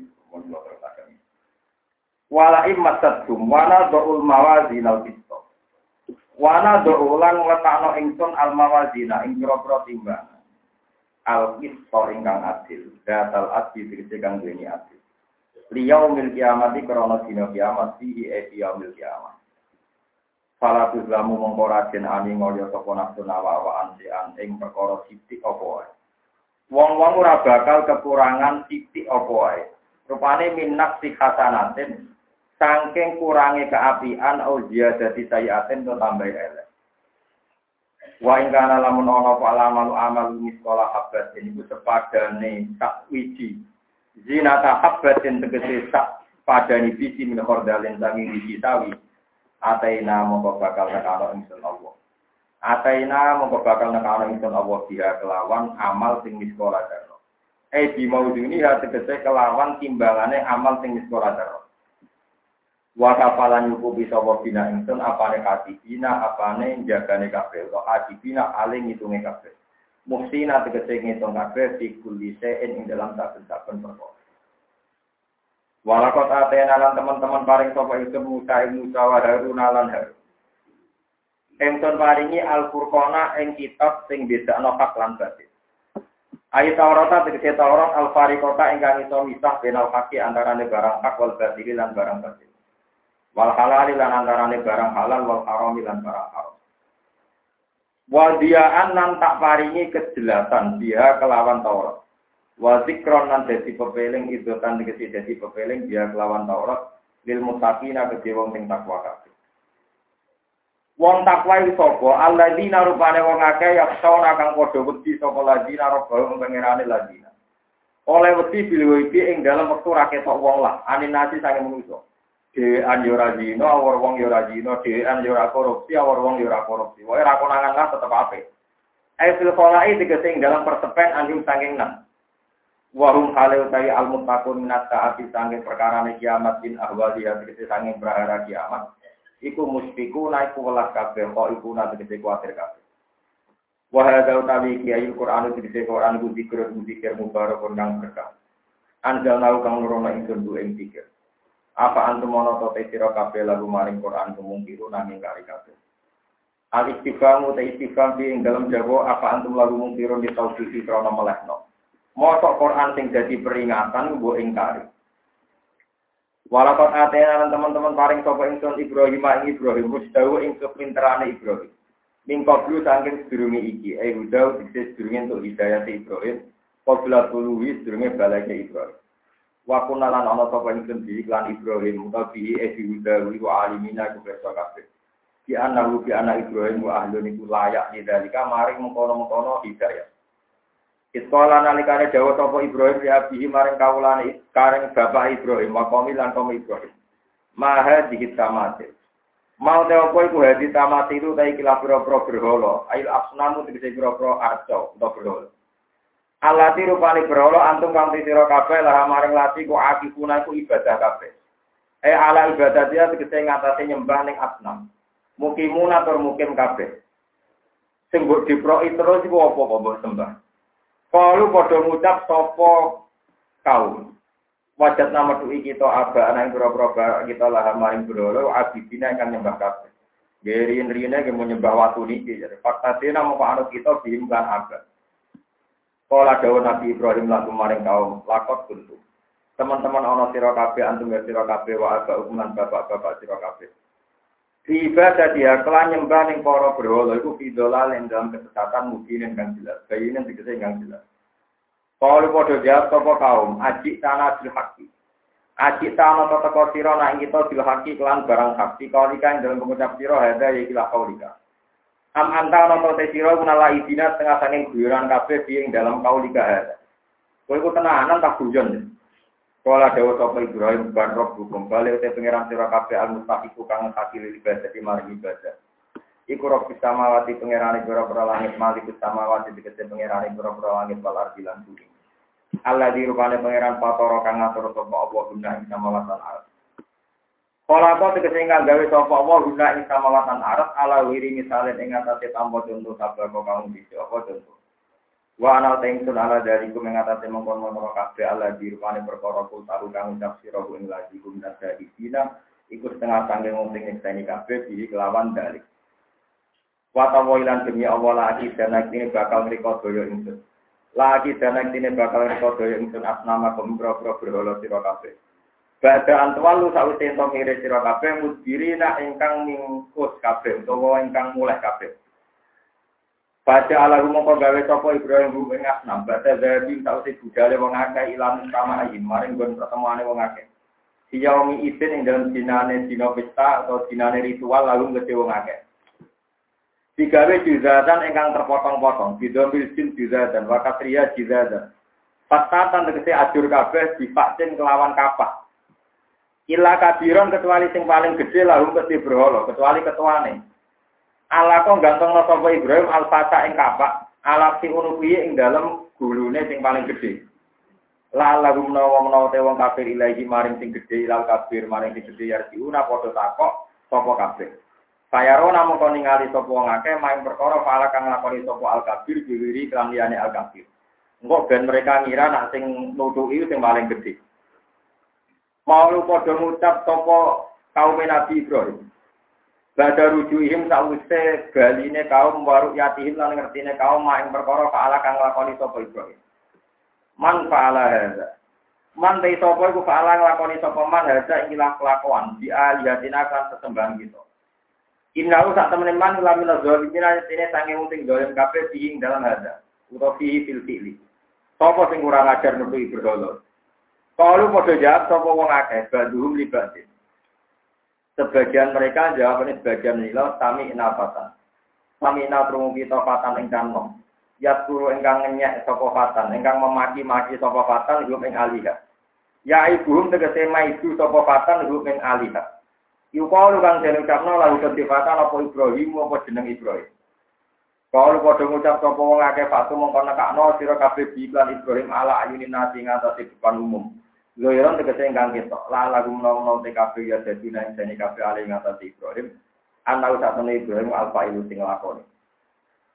Wala immat dum wana do'ul mawazin al kisto. Wana do'ulan letakno ingsun al mawazina ing kira-kira timbangan. Al kisto ingkang adil. Datal adil dikisi kang duweni adil. Liyau mil kiamati krono dino kiamat sihi e mil kiamat. Fala tuzlamu mongko raden ani ngoyo sapa nafsu nawa anti an ing perkara sithik apa wae. Wong-wong ora bakal kekurangan sithik apa wae. Rupane minnak si hasanatin Sangking kurangi keapian au ziyadati sayiatin to tambah elek. Wa ing kana lamun ana apa alamal amal sekolah habat ini ku sepadane sak wiji. Zina ta habatin tegese sak padani biji min khordalin sangi biji sawi. Ataina mongko bakal nekano ingsun Allah. Ataina mongko bakal nekano ingsun Allah dia kelawan amal sing sekolah darno. Eh di mauduni ya tegese kelawan timbangane amal sing sekolah darno. Wa kafalan yuku bisa wa bina ingsun apane katibina apane jagane kabeh wa katibina ale ngitunge kabeh. Muhsina tegese ngitung kabeh fi kulli ing dalam saben-saben perkara. Walakot atena lan teman-teman paring sapa itu Musa Musa wa Harun lan Harun. Paringi Al-Furqana ing kitab sing bedakno hak lan batil. Ayat Taurat tegese Taurat al-fariqata ingkang iso misah benal haki antarané barang hak wal batil lan barang batil. Wal halal lan antarane barang halal wal haram lan barang haram. Wal diaan nan tak paringi kejelasan dia kelawan Taurat. Wa zikron nan dadi pepeling itu kan dikesi dadi pepeling dia kelawan Taurat lil muttaqina kedhe wong sing takwa kabeh. Wong takwa iki sapa? Alladzina rupane wong akeh yaksona kang padha wedi sapa ladina robbahum pangerane ladina. Oleh wedi bilih iki ing dalam wektu ra ketok wong lah, anin nasi sange manusa. Dewan yo ora zina, awor wong yo ora zina, dewan yo korupsi, awor wong yo korupsi. Wae ra konangan lah tetep apik. Ai fil kholai dalam persepen anjing sanging nang. Warum hale utai al muttaqun minat taati sanging perkara kiamat bin ahwali ya tegese sanging prahara kiamat. Iku muspiku naiku welas kabeh kok iku nate tegese kuatir kabeh. Wa hadza utawi kiai Quran tegese Quran ku dikir dikir mubarak kang berkah. Anjal nau kang nurono ingsun du ing dikir. Apa antum mono to sira kabeh lagu maring Quran kemungkiru nanging kari kabeh. Al istifamu te istifam di ing dalam jago apa antum lagu mungkirun di tauhid krana melehno. Mosok Quran sing dadi peringatan mbok ingkari. Walakot atena teman-teman paring sapa ingsun Ibrahim ing Ibrahim musdawu ing kepinterane Ibrahim. Mingko blu saking sedurunge iki, eh udah dikse sedurunge untuk hidayah Ibrahim, Qabla tuluhi sedurunge balake Ibrahim. wa kunalan ana sapa ingsun bi iklan Ibrahim utawi e dihuda wa alimina ku kersa kabeh di anahu bi anak Ibrahim wa ahlun iku layak di dalika maring mengkono-mengkono hidayah Iskola nalikane dawa sapa Ibrahim ya bihi maring kawulane kareng bapak Ibrahim qaumi lan kaum Ibrahim maha dikit tamate Mau te opo iku hadi tamati itu ta ikilah pira-pira berhala ail asnamu tegese pira-pira arca utawa berhala Alati rupani berhala antum kang sira kabeh lah maring lati ku akifuna iku ibadah kabeh. Eh ala ibadah dia tegese ngatasi nyembah ning asnam. Mukimun atau mukim kabeh. Sing mbok diproki terus iku apa kok mbok sembah. Kalu padha ngucap sapa kaum. Wajat nama tuhi kita aba anak pura-pura kita lah maring berhala abidina kang nyembah kabeh. Gerin rine yang menyembah watu niki. Jadi fakta dina mau anut kita bihimkan abad. Kala dawuh Nabi Ibrahim lagu maring kaum lakot kuntu. Teman-teman ana sira kabeh antum ya sira kabeh wa aga ukuman bapak-bapak sira kabeh. Di ibadah dia kelan nyembah ning para berhala iku bidolal ing dalam kesesatan mungkin kang jelas. Bayine dikese kang jelas. Kalau padha jawab sapa kaum, aji tanah bil haqi. Aji tanah tata sira nak kita bil haqi kelan barang hak. Kaulika ing dalam pengucap sira hada ya ikilah kaulika. Am anta ana te sira kunala idina tengah saking guyuran kabeh ing dalam kaulika hada. Kowe ku tenanan tak guyon. Kala dewa sapa Ibrahim ban rob hukum bali te pangeran sira kabeh al mustaqiku kang hakil ibadah di mari ibadah. Iku rob samawati pangerane pira-pira langit malik samawati dikete pangerane pira-pira langit wal ardi lan bumi. Allah di rupane pangeran patoro kang ngatur sapa Allah guna ing samawatan alam. Kala kok tegese ingkang gawe sapa Allah guna ing samawatan arat ala wiri misale ing atase tanpa contoh sabda kaum bisa apa contoh. Wa ana tengsun ala dari ku ing atase mongkon-mongkon kabeh ala di rupane perkara kul taru kang ucap sira ing lagi kum nasa dina iku setengah sangge sing nyekseni kabeh di kelawan dalik. Wa tawilan demi Allah lagi dan ini bakal mriko daya ingsun. Lagi dan ini bakal mriko daya ingsun asnama kumbro-bro berhala sira kabeh. Bada antwalu sawise ento ngire sira kabeh mudbirina ingkang mingkus kabeh utawa ingkang mulai kabeh. Baca ala mongko gawe sapa Ibrahim ing asnam bada zabi sawise budale wong akeh ilang sama ayin maring gon pertemuane wong akeh. Siyaumi idin ing dalam dinane dina pesta atau dinane ritual lalu gede wong akeh. Digawe juzatan ingkang terpotong-potong, bidomil jin juzatan, wakatria juzatan. Fatatan tegese ajur kabeh divaksin kelawan kapah. Ila kabiron kecuali sing paling gede lalu gede berholo, kecuali ketuane. Allah kok gantung sapa Ibrahim al-fata ing kapak, si unubiye ing dalem gulune sing paling gede. La lagu menawa menawa te wong kafir ilahi maring sing gedhe ilal kafir maring sing gedhe yarjiuna padha takok sapa kafir. Sayaro namung kon ningali sapa wong akeh main perkara fala kang lakoni sapa al kafir diwiri kelan liyane al kafir. Engko ben mereka ngira nak sing nutuki sing paling gedhe. Mau padha ngucap sapa kaum Nabi Ibrahim. Bada rujuhim sawise baline kaum waru yatihim lan ngertine kaum maing perkara fala kang lakoni sapa Ibrahim. Man fa'ala hadza. Man te sapa iku fa'ala nglakoni sapa man hadza ing kelakuan di alihatina kan sesembahan kita. Inna sak temen man lamin zalimina tene sange unting dolen kabeh ing dalam hadza. Utawa fihi fil fi'li. Sapa sing kurang ajar nutu berhala. Kalau padha jawab sapa wong akeh baduhum libatin. Sebagian mereka jawab ini sebagian nila sami inafatan. Sami ina krungu kita fatan ing kanom yaskuru engkang ngenyek sapa fatan, engkang memaki-maki sapa fatan hum ing aliha. Ya ibuhum tegese maidu sapa fatan hum ing aliha. Yukalu kang den ucapno lalu ketifatan apa Ibrahim apa jeneng Ibrahim. Kalau padha ngucap sapa wong akeh fatu mongko nekakno sira kabeh biklan Ibrahim ala ayunin nasi ngatasi depan umum. Loiron tegese ingkang ketok. La lagu menawa kabeh ya dadi nang jane kabeh ali ngatasi Ibrahim. Ana usak Ibrahim alfa ilu sing lakoni.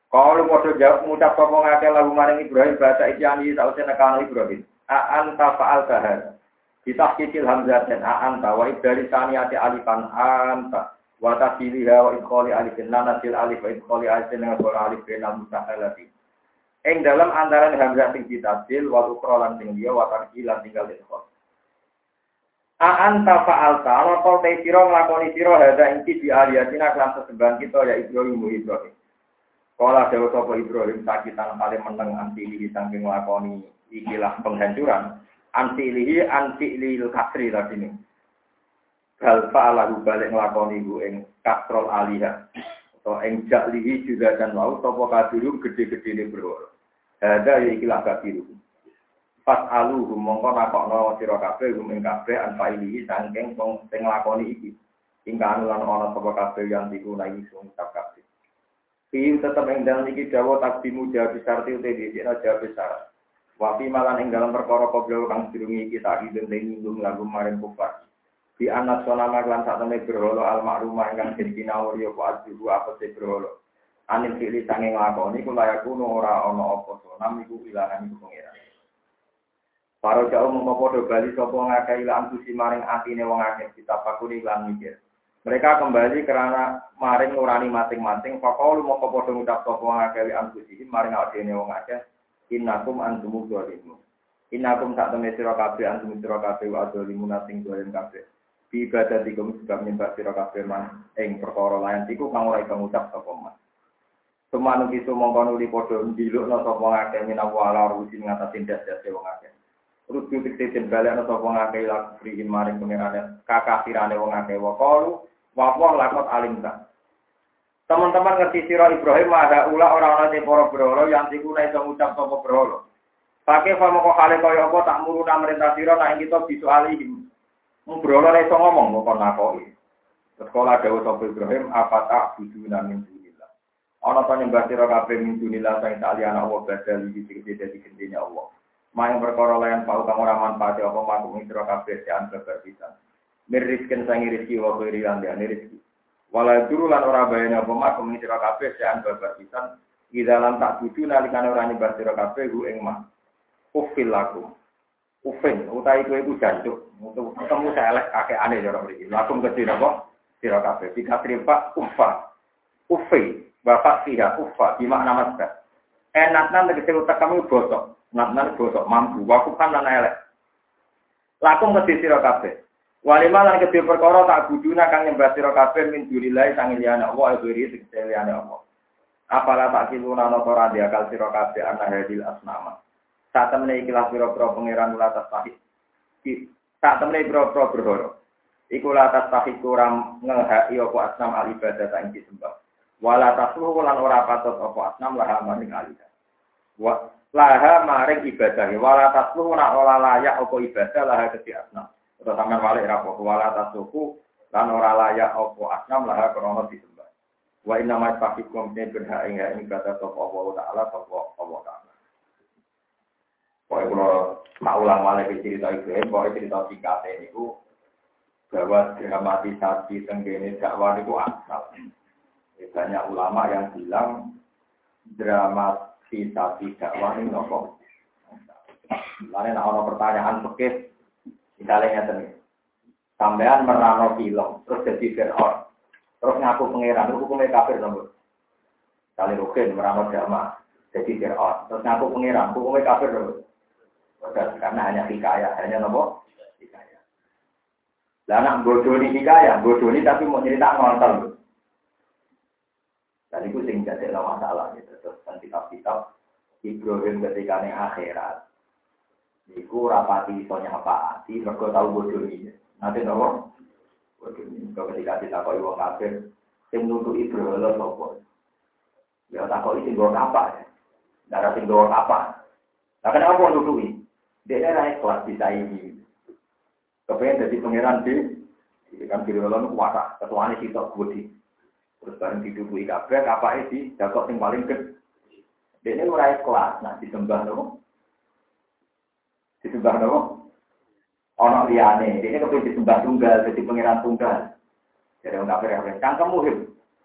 Kalau mau jawab ngucap sapa ngake lagu maring Ibrahim bahasa isyani sausé nekano Ibrahim. A anta fa'al kahar. Kita kicil hamzah dan a anta wa dari saniyati alifan anta wa tasiliha wa idkhali alifin lan nasil alif wa idkhali alifin dengan suara alif bin al-mustahalati. Ing dalam antaran hamzah sing ditasil wa ukra lan sing liya wa tarkilan tinggal idkhal. A anta fa'alta ana to te sira nglakoni sira hadza inti di aliyatina kelan sesembahan kita ya Ibrahim Ibrahim. Kala dewa sapa Ibrahim sakitan kali meneng anti lihi saking lakoni ikilah penghancuran. Anti lihi anti lil kasri tadi ini. Hal fa'alahu balik ngelakoni ibu ing kastrol alihah. Atau ing jaklihi juga dan mau sapa kabiru gede-gede ini berwara. Hada ya ikilah kabiru. Pas alu mongko nakokno sira kabeh hum ing kabeh anfailihi saking sing nglakoni iki. Ing kanulan ana sapa kabeh yang digunai sing kabeh. Fi tetap ing dalam iki dawa takdimu jawab besar ti uti dhisik jawab besar. Wafi malan ing dalam perkara koblo kang dirungi kita idun te nyinggung lagu maring kufar. Di anak sonama lan sak temne berholo al makrumah ingkang den kinawur ya ku aduhu apa te berholo. Anil fili sanging lakoni kula yakunu ora ana apa sonam iku ilahan iku. Para jauh mengkopodo bali sapa ngakeh ila antusi maring atine wong akeh ditapakuni lan mikir. Mereka kembali karena maring nurani masing-masing. Fakau mau kepodo ngucap sopo ngakewi antusi maring adene wong akeh. Innakum antumu dolimu. Innakum tak temen sira kabeh antum sira kabeh wa dolimu nasing dolim kabeh. Bi ibadah dikum sebab nyembah sira kabeh man ing perkara lain iku kang ora iso ngucap sapa man. Semanu kisu mongko nuli padha ndilukna sapa ngakeh minawa ala rusi ngatasin das-das wong akeh. Rudu dikten balik ana sapa ngakeh laku frihin maring pengerane kakafirane wong akeh wa qalu Wawah lakot alim tak. Teman-teman ngerti siro Ibrahim ada ula orang-orang di poro berolo yang tiku na iso ngucap sopo berolo. Pakai famo kok hale kaya apa tak muruna merintah siro nah kita bisu alihim. Berolo na iso ngomong kok nakoi. Sekolah dawa sopo Ibrahim apa tak budu namin dunillah. Ana to nyembah sira kabeh min dunillah sing tak liyana Allah badal iki dadi gendene Allah. Maing perkara lain pau kang ora manfaat apa makum sira kabeh sean beberpisan mirisken sangi rezeki wa khairi lan dia rezeki wala duru lan ora bayane apa mak mung sira kabeh sean babar pisan tak bucu nalikane ora nyembah sira kabeh hu ing mak ufil lakum. Ufin utai kowe iku jancuk untuk ketemu selek kakek aneh cara mriki. Lakum ke sira kok sira kabeh. Dikatri pak ufa. Ufi bapak siha ufa di makna enaknya tegese utak kami bosok naknan bosok mampu waku kan lan elek lakum ke sira kabeh Walimah lan kedhe perkara tak buduna kang nyembah sira kabeh min dunilai sang liyane Allah ibri tegese liyane Allah. Apala tak kiluna ana ora diakal sira kabeh ana hadil asnama. Saat temene ikilah pira-pira pangeran ula tasahih. Tak temene pro-pro berhoro. Iku la tastahiku ram ngehaki apa asnam al ibadah tak disembah. Wala tasluhu lan ora patut apa asnam laha maring alidah. Wa laha maring ibadah. Wala tasluhu nak ora layak apa ibadah laha kedhi asnam. Terus sampean walik rapo wala tasluhu lan ora layak apa asnam laha krana disembah. Wa inna ma tafikum ne berhak ing ing ibadah sapa Allah taala sapa Allah taala. Pokoknya kalau tak ulang malah cerita Ibrahim, pokoknya cerita singkatnya itu bahwa dramatisasi tenggene dakwah itu asal. Banyak ulama yang bilang dramatisasi dakwah ini nopo. Lain ada pertanyaan pekis, misalnya tadi, sampean merano film, terus jadi Fir'aun, terus ngaku pangeran, hukumnya kafir nomor. Kali rukin merano jamaah, jadi Fir'aun, terus ngaku pangeran, hukumnya kafir nomor. Karena hanya hikayah, hanya nopo. Lah anak bodoh ini hikayah, bodoh ini tapi mau cerita ngonton. Dan itu sing jadi masalah gitu. Terus kan kitab-kitab Ibrahim ketika ini akhirat. Iku rapati soalnya apa? Di mereka tahu bodoh ini. Nanti nopo bodoh ini. Ketika kita kau ibu kafir, yang nuntut Ibrahim lo sopo. Ya tak kau isi bawa apa? Darah sing bawa apa? Nah kenapa nuntut ini? Dia era kelas bisa ini. Kepengen jadi pangeran di, kan di dalam kuasa, ketuanya kita budi. Terus bareng didukui kabeh, apa itu? Jakok yang paling gede. Ini ora kelas, nah disembah nopo. Disembah nopo. Ono liane, dia ini kepengen disembah tunggal, jadi pangeran tunggal. Jadi orang kafir yang cangkemmu him.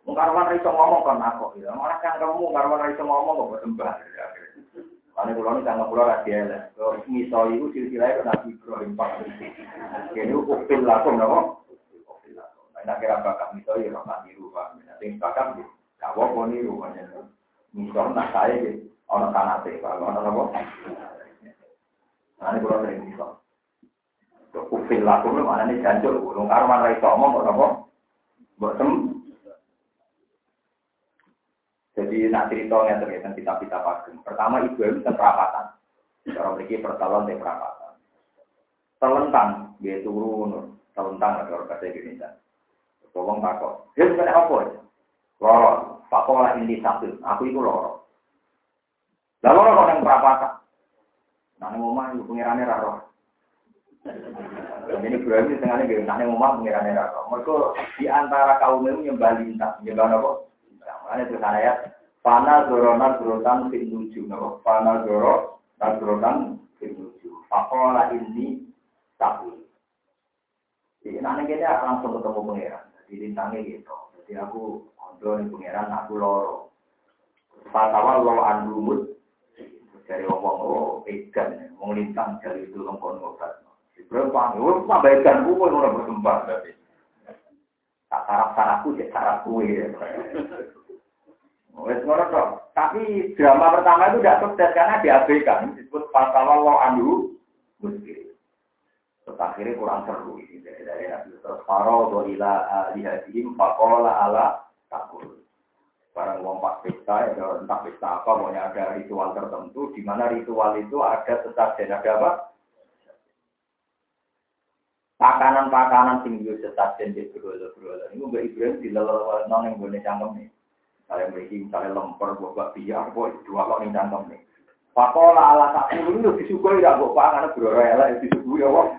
Mungkarwan iso ngomong kan aku, ya. Malah cangkemmu, karwan iso ngomong kok sembah. Ane kula nek tangga kula ra dielek. Kok iso iku silsilah kok Nabi Ibrahim Pak. Kene ukil lakum napa? Nek kira bakat iso ya ora niru Pak. Sing bakat ya gak apa niru pancen. Misal nak saya iki ana kanate Pak. Ana napa? Ane kula sering iso. Ukil lakum mana nih jancur. Wong karman ra iso omong kok napa? Mbok Jadi nak cerita yang terkait kita kita pagem. Pertama ibu itu perapatan. Orang memiliki pertalon di. Telentang, dia turun. Telentang ada orang bahasa Indonesia. Tolong takut. Dia bukan apa ya? Loro. Pakola ini satu. Aku itu loro. Lalu loro kok yang perapatan. Nah, ini rumah itu pengirannya raro. Ini Ibrahim di tengahnya gini. Nah, ini rumah pengirannya raro. Mereka di antara kaum itu nyembah lintang. Nyembah apa? Makanya itu sana ya. Fana zoro nadrotan fin nuju. Fana zoro nadrotan fin nuju. Fakola ini tapi. Jadi nanti kita langsung ketemu pangeran. Jadi lintangnya gitu. Jadi aku kontrol nih pangeran, aku loro. Fatawa lo andumut. Dari ngomong, oh edan. Mau lintang dari itu lengkon ngobat. Berapa? Oh, tambah edan. Gue mau berkembang. Tak sarap-sarapku, cek sarap kue. Wes ngono kok. Tapi drama pertama itu tidak sukses karena diabaikan. Disebut Allah anhu muskil. Terus akhirnya kurang seru ini dari dari Nabi. Terus faro do ila alihadihim fakola ala takul. Barang wong pas pesta, ya entah pesta apa, pokoknya ada ritual tertentu, di mana ritual itu ada sesajen, ada apa? Pakanan-pakanan tinggi sesajen di berolo-berolo. Ini Mbak Ibrahim di lelah non yang boleh cangkem nih. Saya memiliki misalnya lemper, buat biar, buat dua kok ini cangkem nih. Pakola ala tak puluh itu disukai tidak buat pangan berora elek disukai ya wong.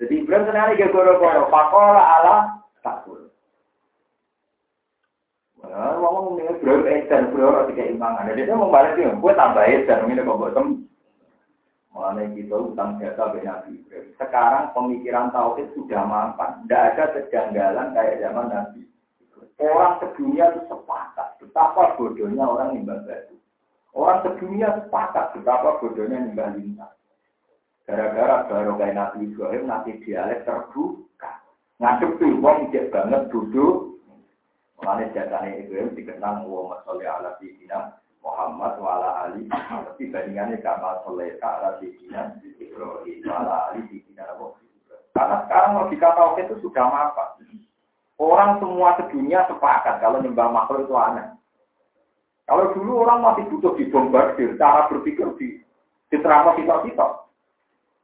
Jadi Ibrahim senang ke goro-goro. Pakola ala tak puluh. Wah, ngomong ini Ibrahim edan berora tiga imbangan. Jadi dia mau balik dia, gue tambah edan ini kok buat tem. Mengenai kita utang jasa Nabi. Sekarang pemikiran tauhid sudah mapan. Tidak ada kejanggalan kayak zaman Nabi. Orang sedunia itu sepakat betapa bodohnya orang nimbang batu. Orang sedunia sepakat betapa bodohnya nimbang lintang. Gara-gara baru kayak Nabi Ibrahim, Nabi dialek terbuka. Ngadepi wong cek banget duduk. Mengenai jatahnya Ibrahim dikenang Muhammad Sallallahu Alaihi Wasallam Muhammad wala Ali. Tapi bandingannya kamal soleh ala Sayyidina Ibrahim wala Ali Sayyidina Karena sekarang logika tauhid itu sudah mapan. Orang semua sedunia sepakat kalau nyembah makhluk itu aneh. Kalau dulu orang masih butuh dibombardir, cara berpikir di diterangkan kita-kita.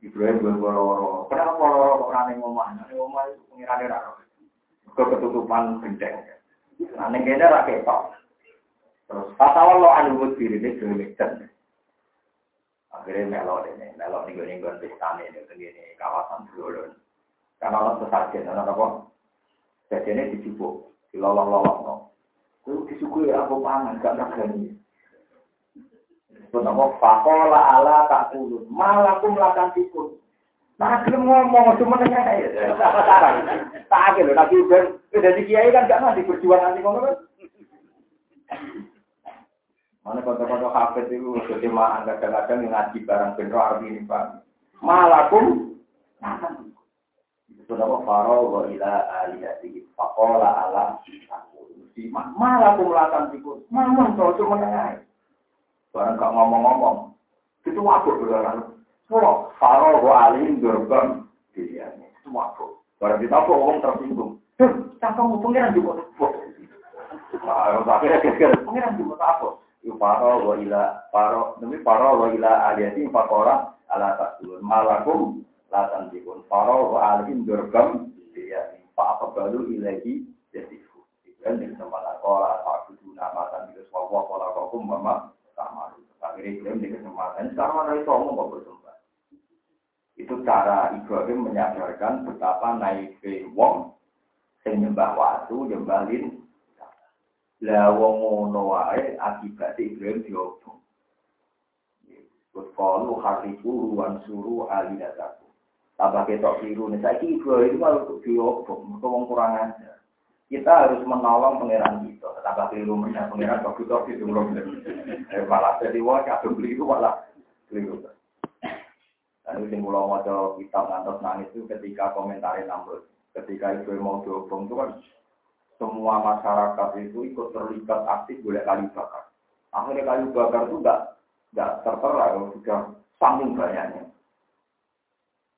Ibrahim buat boro-boro. Kenapa boro-boro kok rani ngomah? Rani ngomah itu pengirannya raro. Ke ketutupan gendeng. Rani gendeng ra ketok. Terus pasal lo anumut diri ini jadi mikten. Akhirnya melo ini. Melo ini gue nenggon pistan ini. Tenggini kawasan berulun. Karena lo sesajen. Karena apa? Sesajennya dicubuk. Dilolong-lolong. Itu disukui rambut pangan. Gak ngerti. Kenapa fakola ala tak kulun, malah aku melakukan tikun. Nah, belum ngomong cuma nanya ya. Tak ada loh, nabi udah udah di kiai kan gak nanti berjuang nanti ngomong kan. Mana kota-kota hafid itu mah kadang-kadang ngaji barang benro arti ini pak. Malakum, Kenapa faro wa ila alihati fakola ala malakum lakan tikus. Mamang kau cuma menengah. Barang gak ngomong-ngomong. Itu wabuk berlalu. Semua faro alim gerbang diriannya. Itu wabuk. Barang ditabuk orang tersinggung. Duh, cangkang pengiran juga tabuk. Nah, akhirnya kira-kira pengiran juga tabuk. Faro wa ila faro demi faro wa ila alihati fakola ala takulun malakum latan dikun faro wa alim durgam ya pak apa baru ilahi jadi dan di kesempatan kola pak kudu namatan di sebuah kola kokum mama akhirnya klaim di kesempatan. Sekarang mana itu kok bersumpah? Itu cara Ibrahim menyadarkan betapa naiknya wong sing nyembah waktu nyembah lin. Lah wong ngono wae akibat Ibrahim diobong. Terus kalau hariku ruan suruh alidataku Tambah ketok biru nih. Saya ibu itu malah untuk diobok, untuk kurang aja. Kita harus menolong pangeran kita. Tambah keliru punya pangeran kok kita itu belum. Malah jadi wah kadung beli itu malah keliru. Dan itu mulai mau kita ngantos nangis itu ketika komentarin Namrud. Ketika itu mau diobong itu kan semua masyarakat itu ikut terlibat aktif boleh kayu bakar. Akhirnya kayu bakar itu enggak enggak tertera sudah samping banyaknya.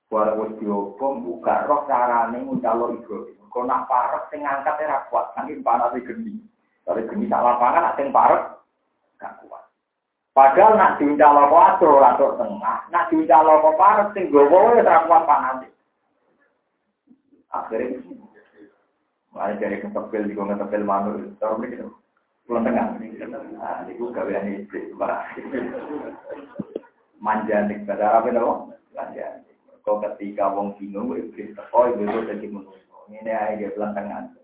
Walau wis diobong buka roh carane ngucalo Ibrahim. Kok nak parek sing ngangkat ora kuat, saking panase geni. Kalau geni sak lapangan sing parek gak kuat. Padahal nak diuncalo kuatro atau tengah, nak diuncalo kok parek sing gowo wis ora kuat panase. Akhirnya Mulai dari ketepil, di ketepil manur, terus ini pulang tengah. Nah, ini gue gawean iblis, Manja nih, pada apa itu? Manja. Kau ketika wong bingung, iblis teko, itu jadi menunggu. Ini aja dia pelantangan.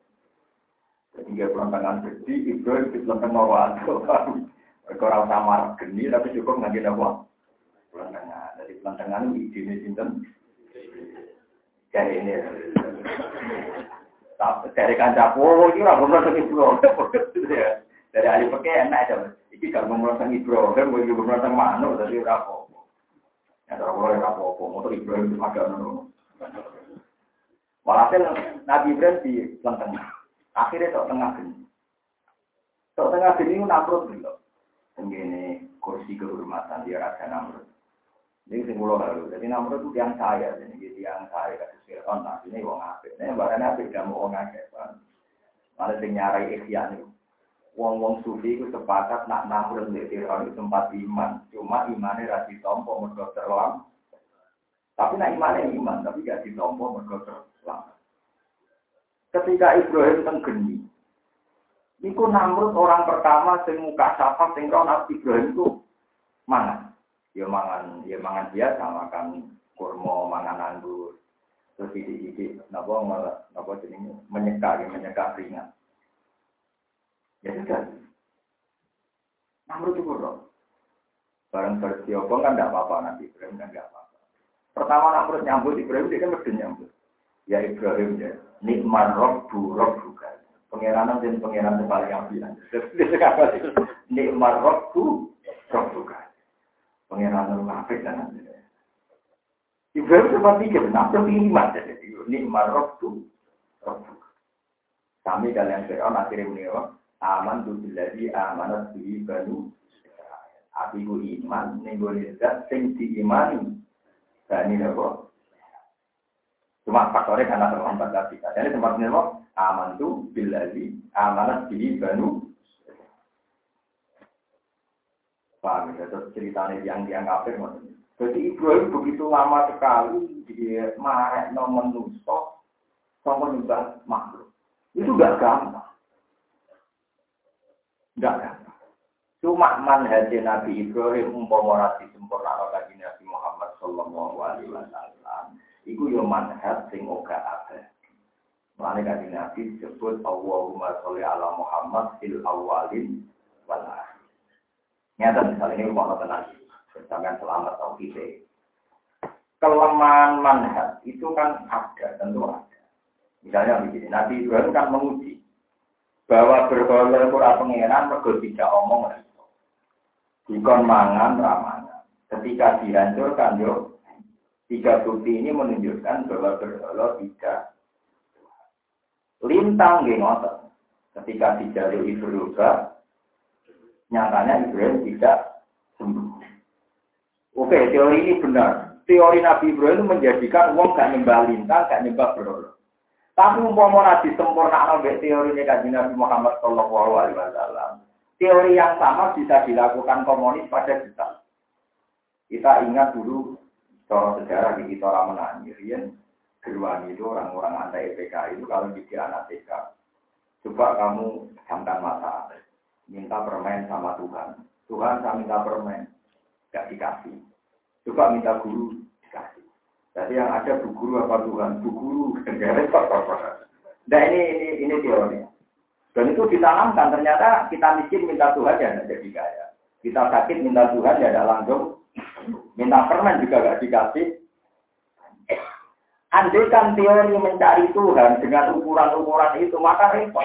Jadi dia pelantangan gede, iblis di pelantang waktu. *laughs* Mereka orang samar geni, tapi cukup nggak apa? Pelantangan. Jadi pelantangan ide ini sinten. Kayak ini. Dari kancah, oh ini orang ngomong ibro. *laughs* Dari ahli pakai enak aja. Iki gak ibro, kan mau ngomong tentang manuk, tadi rapo. Ya kalau apa-apa, motor Ibrahim itu ada nono. Walhasil Nabi Ibrahim di. Akhirnya tok tengah gini. Tok tengah gini itu namrud gitu. Begini kursi kehormatan dia raja namrud. Ini sing kula lalu. Jadi namrud itu yang saya, jadi yang saya kasih Fir'aun. Nah ini wong apik. Ini barang apik gak mau wong akeh. Malah sing nyarai itu. Wong-wong sufi itu sepakat nak namrud di Fir'aun itu tempat iman. Cuma imannya rasi tompo mergo terlam. Tapi nak imannya iman, tapi gak ditompo mergo terlam. Ketika Ibrahim tenggeni, Iku Namrud orang pertama sing muka sapa sing roh Nabi Ibrahim itu mangan. Ya mangan, ya mangan biasa makan kurma, mangan anggur. Terus sidik-sidik, napa napa jenenge menyeka, ya menyeka. Ya sudah. Namrud itu roh. Barang bersiobong kan tidak apa-apa nanti Ibrahim kan tidak apa-apa. Pertama Namrud nyambut Ibrahim dia kan mesti nyambut. Ya Ibrahim ya. Nikmat roh bu roh bukan. Pengiranan dan pengiran yang paling ambilan. Nikmat roh bu roh bukan. Pengiran yang kafir dan Ibrahim sempat pikir, Namrud iman. Nikmat roh bu roh bukan. Kami kalian Fir'aun akhirnya menewak aman tu biladi amanat bi banu Abi ku iman gone zat sing diimani. Bani napa? Cuma faktornya karena terlambat tadi. Jadi tempat ini aman tu biladi amanat bi banu Paham ya, terus ceritanya yang yang kafir Jadi Ibrahim begitu lama sekali dia marah no menuso sama makhluk. Itu gak gampang. Gak gampang. Cuma manhaj Nabi Ibrahim umpama rasi sempurna lagi Nabi Muhammad Sallallahu Alaihi Wasallam. Iku yo manhaj sing oga ada. Mana kaji Nabi disebut Allahumma sholli ala Muhammad fil awalin wal akhir. Nyata misalnya ini rumah tenang. Sampai selamat tau kita. Kelemahan manhaj itu kan ada, tentu ada. Misalnya begini, Nabi Ibrahim kan menguji bahwa berhala ora pangeran mergo tidak omong itu. Dikon mangan ramana. Ketika dihancurkan yo tiga bukti ini menunjukkan bahwa berhala tidak lintang nggih Ketika dijalui berubah, nyatanya Ibrahim tidak sembuh. Oke, teori ini benar. Teori Nabi Ibrahim menjadikan uang gak nyembah lintang, gak nyembah berhala. Tapi umpama nabi sempurna ambek teori kaji Nabi Muhammad Shallallahu Alaihi Wasallam. Teori yang sama bisa dilakukan komunis pada kita. Kita ingat dulu cara sejarah di kita orang menangi, Rian Gerwani itu orang-orang anti PKI itu kalau jadi anak TK. Coba kamu camkan mata, minta permen sama Tuhan. Tuhan saya minta permen Gak dikasih. Coba minta guru, dikasih. Jadi yang ada bu guru apa Tuhan? Bu guru, *laughs* Nah ini ini ini teori. Dan itu ditanamkan ternyata kita miskin minta Tuhan ya jadi kaya. Kita sakit minta Tuhan ya tidak langsung. Minta permen juga gak dikasih. Andai kan teori mencari Tuhan dengan ukuran-ukuran itu maka repot.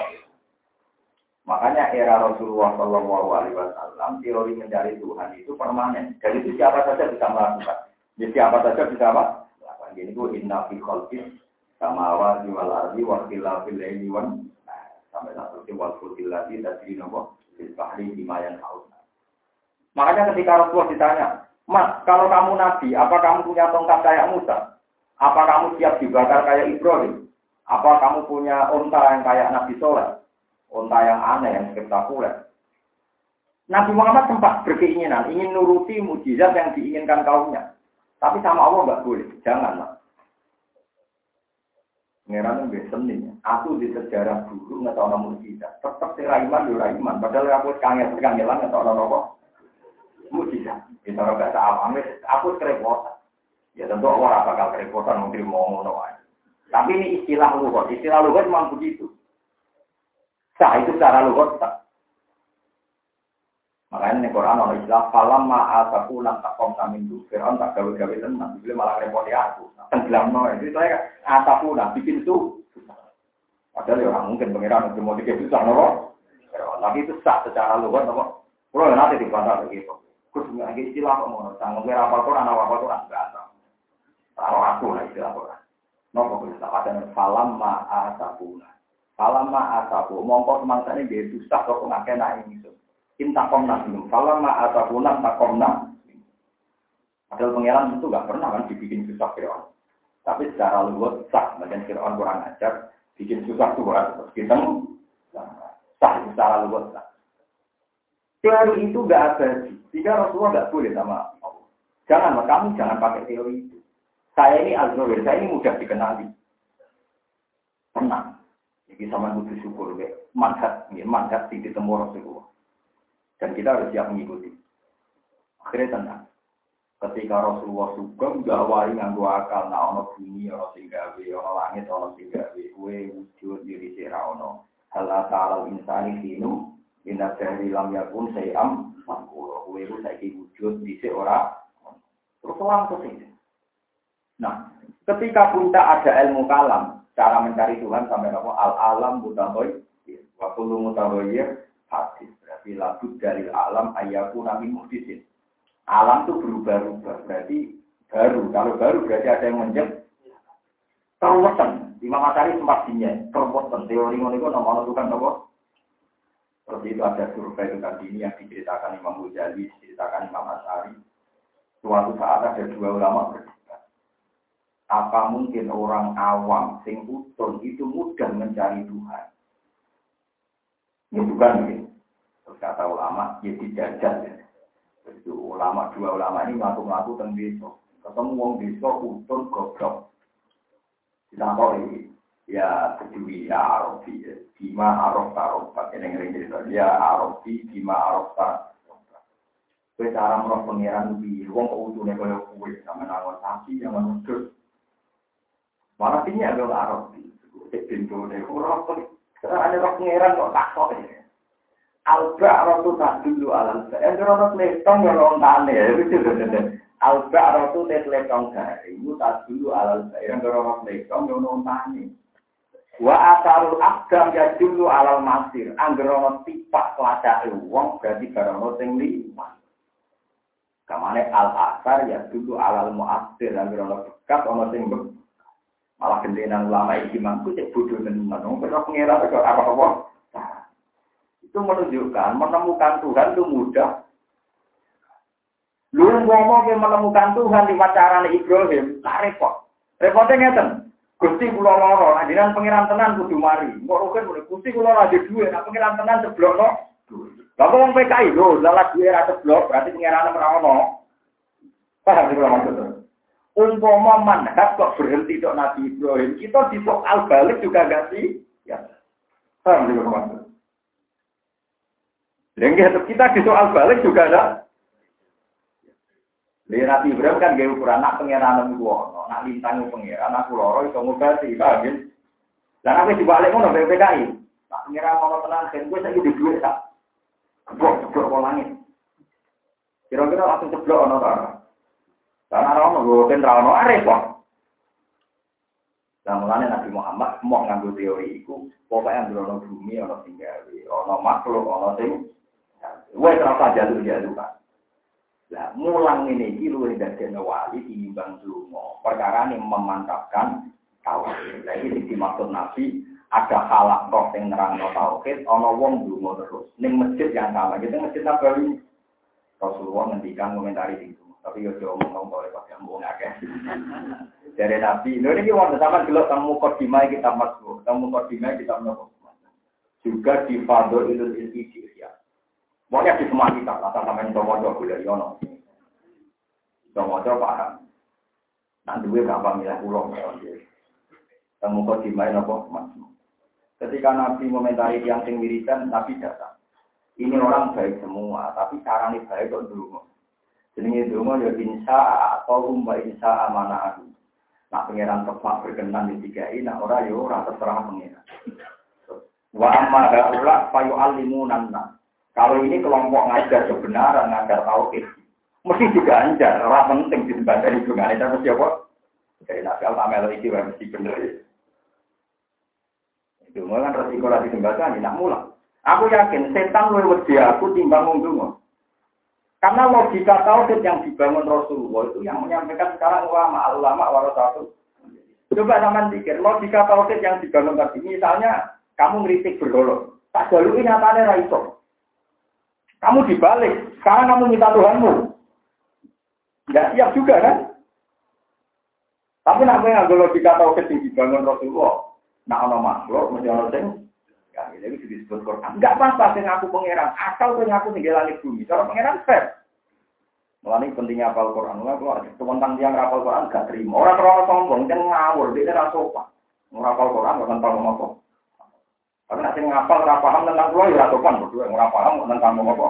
Makanya era Rasulullah Shallallahu Alaihi Wasallam teori mencari Tuhan itu permanen. Dan itu siapa saja bisa melakukan. Jadi siapa saja bisa apa? Melakukan. Jadi itu inna fi sama awal wal ardi wa laili wan sampai satu ke wal fulkil lagi tadi nopo fil bahri yang haus. Makanya ketika Rasulullah ditanya, Mas, kalau kamu nabi, apa kamu punya tongkat kayak Musa? Apa kamu siap dibakar kayak Ibrahim? Apa kamu punya unta yang kayak Nabi Soleh? Unta yang aneh, yang spektakuler. Nabi Muhammad sempat berkeinginan, ingin nuruti mujizat yang diinginkan kaumnya. Tapi sama Allah nggak boleh, jangan lah. Ngeran itu seni. Aku di sejarah dulu nggak tahu nama mujizat. Tetap si Raiman, Raiman. Padahal aku kangen, kangelan nggak tahu nama. Mujizat. Kita nggak tahu Aku kerepotan. Ya tentu orang bakal kerepotan mungkin mau ngono Tapi ini istilah lugat. Istilah lugat memang begitu. Sah itu secara lugat sah. Makanya ini Quran Allah istilah falam ma'asaku lam takom kami itu. Fir'aun tak gawe-gawe tenang. Bila malah repoti aku. Tenggelam no. Itu saya asaku nah bikin itu. Padahal ya orang mungkin pengiran untuk mau dikit susah no. Tapi itu sah secara lugat no. Kalau nanti dibantah begitu. Kus nggak istilah kok mau. Tanggung jawab apa Quran apa Quran nggak tahu. Tahu aku lah istilah Quran. Nopo bisa ada falam ma'asaku Falama asabu, mongko semangsa ini dia susah kok ngake naik itu. Inta komna minum, falama asabu nak tak komna. Padahal pengiran itu gak pernah kan dibikin susah Fir'aun. Tapi secara luwes sah, macam Fir'aun kurang ajar, bikin susah Tuhan. Kita sah secara luwes sah. Teori itu gak ada, jika Rasulullah gak boleh sama Allah. Jangan, kamu jangan pakai teori itu. Saya ini Azrawir, saya ini mudah dikenali. Tenang. Jadi sama butuh syukur manhat, manhat di ditemu Rasulullah. Dan kita harus siap mengikuti. Akhirnya tenang. Ketika Rasulullah suka nggak wali nganggo akal, nah ono bumi, ono singgawi, ono langit, ono singgawi, kue wujud diri sira ono. Halah ta'ala insani sinu, Inna dari lam yakun sayam mangkulo. Kue itu saya wujud di seorang. Terus langsung ini. Nah, ketika pun tak ada ilmu kalam, cara mencari Tuhan sampai apa? Al alam mutahoy waktu lu mutahoyir hadis. Berarti lagu dari alam ayahku nabi muhdisin. Alam itu berubah-ubah. Berarti baru. Kalau baru berarti ada yang menjep terwesen. Imam Asari sempat dinya terwesen. Teori ngono itu nomor bukan apa seperti itu ada survei tentang ini yang diceritakan Imam Ghazali diceritakan Imam Asari suatu saat ada dua ulama apa mungkin orang awam sing utun itu mudah mencari Tuhan? Ini bukan ya. Terus kata ulama, ya dijajah ya. Itu ulama dua ulama ini melaku-melaku tentang desa. Ketemu wong desa utun goblok. Kita ini ya kedui ya arofi ya. Bima tarof pakai yang ring ya arofi bima tarof. Kue cara merok pengiran di wong kok utune kaya kue sama nangon sapi yang menudut. Mana tinya agak arofi. Cek pintu deh, kurang Karena ada roh pengiran kok tak kok ini. Alba rotu tak dulu alam saya. Yang rotu letong ya orang tane. Alba rotu letong dari. Itu tak dulu alam saya. Yang rotu letong ya orang tane. Wa asarul abdam ya dulu alal masir. Anggerono tipak pelacak uang berarti barono sing lima. Kamane al asar ya dulu alal muasir. Anggerono bekas ono sing Malah gendenan ulama iki mangku cek bodoh tenan. Wong kok pengira kok apa-apa. Itu menunjukkan menemukan Tuhan itu mudah. Lu ngomong menemukan Tuhan di pacaran Ibrahim, tak repot. Repotnya ngeten. Gusti kula loro, lanjiran pangeran tenan kudu mari. Mbok rugen mulai Gusti kula ora duwe, nek pangeran tenan seblokno. Lah kok wong PKI lho, lalat duwe ra seblok, berarti pangeran ora ono. Paham kula maksud Umpama manhaj kok berhenti dok Nabi Ibrahim, kita di soal balik juga gak sih? Ya. Paham juga maksud. Yang kita di soal balik juga ada. Lihat Nabi Ibrahim kan gaya ukuran anak pengeran itu ono, nak lintangi pengeran aku loro itu ngobati, paham ya? Dan aku dibalik ngono BPKI. Nak pengeran mau tenang, kan gue saya di duit tak. Ceblok, ceblok ke langit. Kira-kira langsung ceblok ono tak? Karena orang menggunakan rano repot. Dan mulanya Nabi Muhammad mau ngambil teori itu, pokoknya yang bumi, ono tinggal, ono makhluk, ono sing. Wes terasa jatuh jatuh kan. Lah mulang ini iki luwih dadi wali tinimbang dungo. Perkara ini memantapkan tauhid. Lah iki dimaksud Nabi ada halak roh sing nerangno tauhid, ana wong dungo terus ning masjid yang sama. Gitu masjid Nabawi. Rasulullah ngendikan komentari itu. Tapi yo jauh ngomong boleh pakai ngomong akeh. *laughs* Dari Nabi, ini ini wong sama gelok tamu kodimai kita masuk, tamu kodimai kita menopok. Juga di Fadol Idul Fitri ya. Pokoknya di semua kita, asal sampai itu mau coba boleh yono. Itu mau coba paham. Nah dua gampang milih pulau Tamu kodimai nopo masuk. Ketika Nabi momentari yang sing wiridan, Nabi datang. Ini orang baik semua, tapi caranya baik kok dulu. Jenenge donga ya insya atau umba insya amana aku. Nak pangeran tepat berkenan di tiga ini, nak ora yo ya ora terserah pangeran. Wa amma haula fayu alimu nanna. Kalau ini kelompok ngajar kebenaran, ngajar tauhid, mesti juga anjar, ora penting di tempat dari bunga itu mesti apa? Jadi nabi al tamel iki mesti bener. Itu kan resiko lagi tembakan, tidak mulai. Aku yakin setan luwih wedi aku timbang wong karena logika tauhid yang dibangun Rasulullah itu yang menyampaikan sekarang ulama, ulama warasatu. Coba sama pikir, logika tauhid yang dibangun tadi, misalnya kamu ngeritik bergolong, tak jalui nyatanya raiso. Kamu dibalik, sekarang kamu minta Tuhanmu. Tidak siap juga kan? Tapi namanya nggak logika tauhid yang dibangun Rasulullah. Nah, ono makhluk, mesti ono sing Ya, itu disebut Quran. Enggak apa-apa aku pangeran, asal sing aku tinggal langit bumi. Cara pangeran fair. Mulane pentingnya apal Quran. Lah kalau ada tentang yang rapal Quran gak terima. Orang terlalu sombong, jangan ngawur, dia ora sopan. Ngapal Quran gak tentang apa. Karena nanti ngapal ora paham tentang kulo ya sopan berdua, ora paham tentang apa.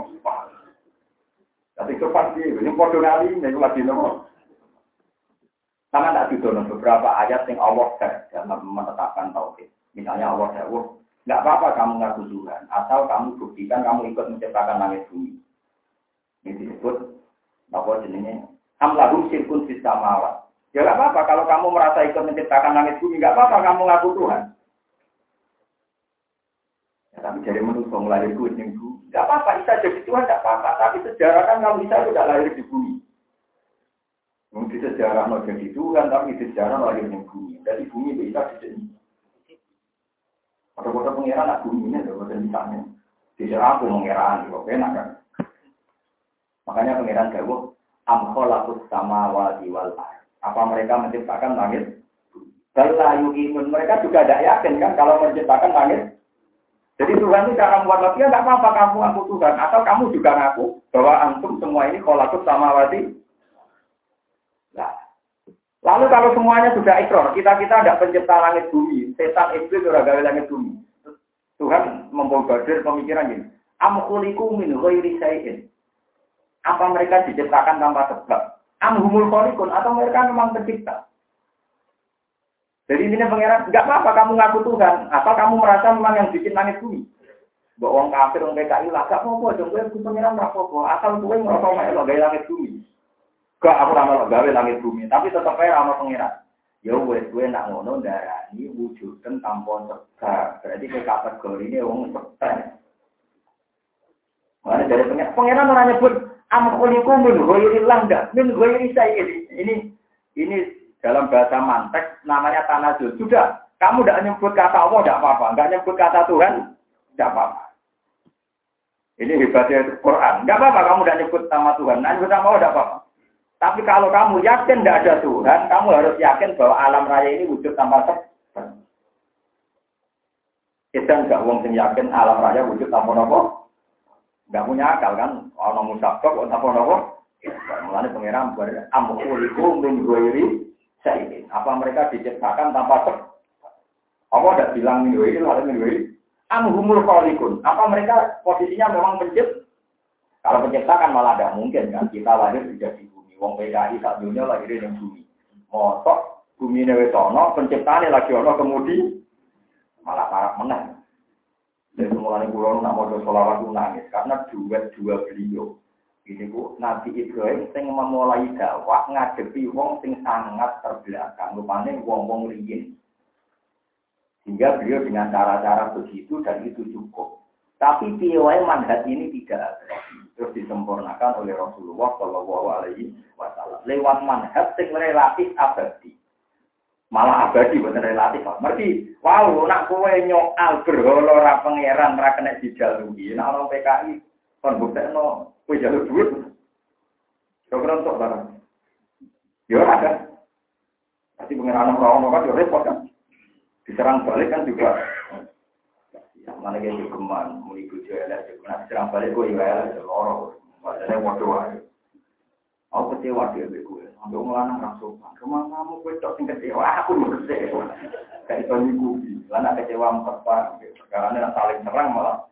Tapi sopan sih, ini podo kali, ini lagi nopo. Sama tak didono beberapa ayat yang Allah dalam menetapkan tauhid. Misalnya Allah jawab, Nggak apa-apa kamu ngaku Tuhan, asal kamu buktikan kamu ikut menciptakan langit bumi. Ini disebut apa jenenge? Amlahum sirkun sistamawat. Ya nggak apa-apa kalau kamu merasa ikut menciptakan langit bumi, nggak apa-apa kamu ngaku Tuhan. Tapi jadi menurut lahir gue yang nggak apa-apa, bisa jadi Tuhan nggak apa-apa. Tapi sejarah kan kamu bisa sudah lahir di bumi. Mungkin sejarah mau jadi Tuhan, tapi sejarah lahir di bumi. Dari bumi bisa jadi Kota-kota pengiran nak bumi ini, kota misalnya. Di aku mengira kok enak kan. Makanya pengiran Dawo, amkholakus sama wal wal Apa mereka menciptakan langit? Kalau imun mereka juga tidak yakin kan kalau menciptakan langit. Jadi Tuhan itu cara membuat lagi, ya nggak apa-apa kamu ngaku Tuhan. Atau kamu juga ngaku bahwa antum semua ini kolakut sama wati. Nah, lalu kalau semuanya sudah ikrar, kita-kita tidak pencipta langit bumi, setan iblis sudah gawe langit bumi. Tuhan membobardir pemikiran gini, amkuliku min ghairi sayin. Apa mereka diciptakan tanpa sebab? Amhumul kholikun atau mereka memang tercipta? Jadi ini pangeran, nggak apa-apa kamu ngaku Tuhan, apa kamu merasa memang yang bikin langit bumi? Mbak wong kafir wong PKI lah, gak apa-apa, dong gue pangeran apa-apa, asal gue ngerasa lo gaya langit bumi. Gak aku lama lo gawe langit bumi, tapi tetap aja sama pangeran. Ya wes gue nak ngono darani wujudkan tampon serta, berarti kategori ini wong serta. Mana dari pangeran, pangeran orang nyebut amkuliku min ghairi langda, min ghairi ini. Ini ini dalam bahasa mantek namanya tanazul. Sudah, kamu tidak nyebut kata Allah tidak apa-apa, nggak nyebut kata Tuhan tidak apa-apa. Ini hebatnya Quran. Nggak apa-apa kamu tidak nyebut nama Tuhan, nah, nyebut nama Allah tidak apa-apa. Tapi kalau kamu yakin tidak ada Tuhan, kamu harus yakin bahwa alam raya ini wujud tanpa sebab. Kita nggak wong sing yakin alam raya wujud tanpa nopo. Nggak punya akal kan? Orang musafir, orang tanpa nopo. Mulanya pengiram beramakuliku min saya ingin. Apa mereka diciptakan tanpa sebab? Allah tidak bilang minggu ini, lalu minggu ini. Amhumul kholikun. Apa mereka posisinya memang pencipt? Kalau pencipta kan malah tidak mungkin kan. Kita lahir tidak di bumi. Wong PKI saat dunia lahir di bumi. Motok bumi ini sono, penciptanya lagi ono kemudi. Malah parah menang. Jadi mulai pulau nak mau sholawat nangis karena duet dua beliau ini bu, Nabi Ibrahim sing memulai dakwah ngadepi wong sing sangat terbelakang. Rupanya wong-wong riyin. Sehingga beliau dengan cara-cara begitu dan itu cukup. Tapi piawai manhat ini tidak ada. Terus disempurnakan oleh Rasulullah Shallallahu Alaihi Wasallam lewat manhat sing relatif abadi. Malah abadi bukan relatif. Merti, wow, nak kue nyokal berholo ra pangeran ra kena dijalui. Nak orang PKI kon buktekno Kue jalur duit. Kau kerontok barang. Ya ada. Pasti pengenalan orang kan ya repot kan. Diserang balik kan juga. Ya, mana kayak geman, mau ikut jualan, nah diserang balik gue ya, ya lorong. Padahal waduh aja. Aku kecewa dia gue. Ambil ngelanang langsung. Rumah kamu gue tak sing kecewa. Aku mau kecewa. Kayak itu gue. Lana kecewa empat pak. Karena saling serang malah.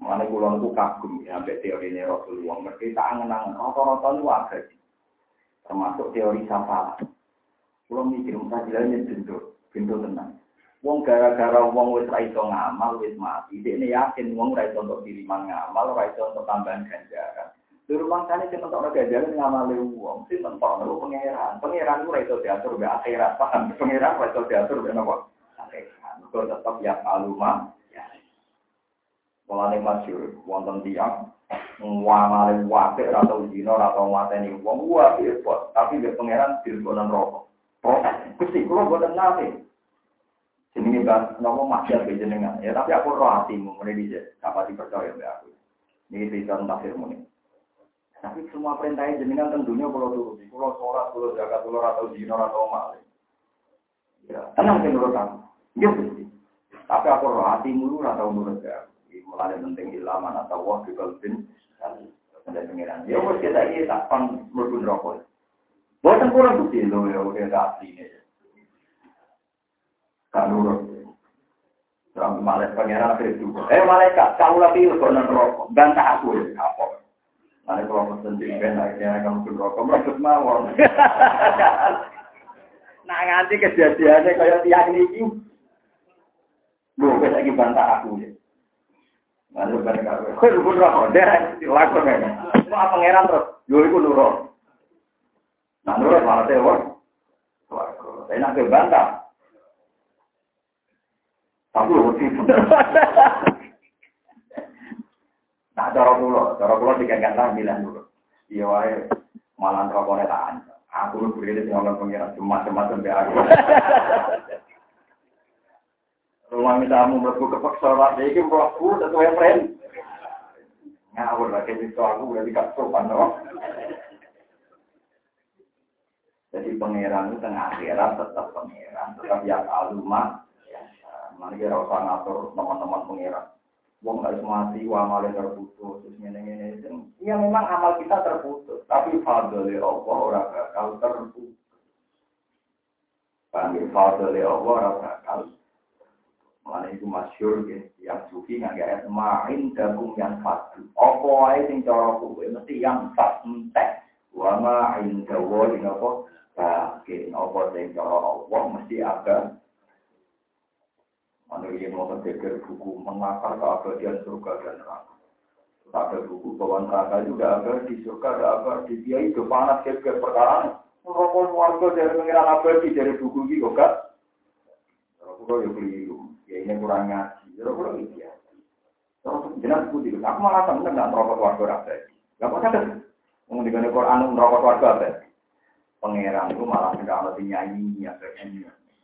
Mana kulon ku kagum ya, sampai teori ini Rasulullah. Mereka tak angen-angen, rata-rata itu abadi. Termasuk teori safalah. Kulon mikir, mutajilahnya bentuk, bentuk tenang. Wong gara-gara wong wis ra iso ngamal wis mati. Dekne yakin wong ra untuk diriman ngamal, ra iso untuk tambahan ganjaran. Di rumah sana sing untuk ganjaran ngamale wong, sing mentok lu pangeran. Pangeran ku ra iso diatur be akhirat, paham? Pangeran ra iso diatur be napa? Akhirat. Kok tetap ya alumah Mulane masyhur wonten tiyang ngamale wape atau zina atau mateni wong wape repot, tapi dia pangeran dilbonan rokok. Oh, Gusti kula boten nate. Jenenge kan napa maksiat ke jenengan. Ya tapi aku roh hatimu ngene dhisik, dapat dipercaya mbek aku. Ini cerita tafsir muni. Tapi semua perintah jenengan tentunya kalau turuti. Kalau sholat, kalau zakat, kalau atau zina atau maling. Ya, tenang menurut aku. Ya, Tapi aku roh hatimu atau menurut aku mulai penting ilaman atau wah di kalbin ada pengiran. Ya wes kita ini tak pan mergun rokok. Bukan kurang bukti lo ya udah ada aslinya. Kan nurut. Sampai malaikat pengiran juga. Eh malaikat, kau lebih konon rokok. Bantah aku ya kapok. Nanti kalau pesen di ben akhirnya kamu pun rokok mereka mawon. *laughs* Nah nganti kejadiannya kayak tiang ini. Bu, lagi bantah aku ya. Lalu dia lakukan ini. Mau pangeran terus, yo itu nurut. Nah nurut malah tewa. Saya nak ke bantah. Tapi lu mesti. Nah cara pulau, cara dulu. Iya wae malah rokoknya tahan. Aku lu beri dia tinggal pangeran cuma cuma sampai aku. Rumah tamu mlebu kepeksa Pak iki mlebu sesuai friend. Ngawur lagi itu aku udah dikasih sopan loh. Jadi pangeran itu tengah akhirat tetap pangeran, tetap yang alumah. Nanti kira usah ngatur teman-teman pengiran. Wong nggak mati, amal terputus, terus ini ini Ya memang amal kita terputus, tapi fadli Allah orang bakal terputus. Panggil fadli Allah orang bakal. Mana itu masyur ya, yang sufi nggak kayak main dagung yang fadu. Apa aja sing cara kuwe mesti yang fat entek. Wa ma inda wa apa? Bakin apa sing cara Allah mesti agak anda ingin mau berpikir buku mengakar keabadian surga dan neraka. Ada buku bahwa neraka juga ada di surga, ada apa di dia itu panas ke perkara. Merokok warga dari pengiran abadi dari buku ini kok kan? Merokok ya keliru. Ya ini kurang ngaji. Ya biasa. Terus jelas putih. Aku malah seneng nggak merokok warga abadi. Gak apa kan? Mengenai Quran merokok warga abadi. Pengiran itu malah tidak ada nyanyi ya.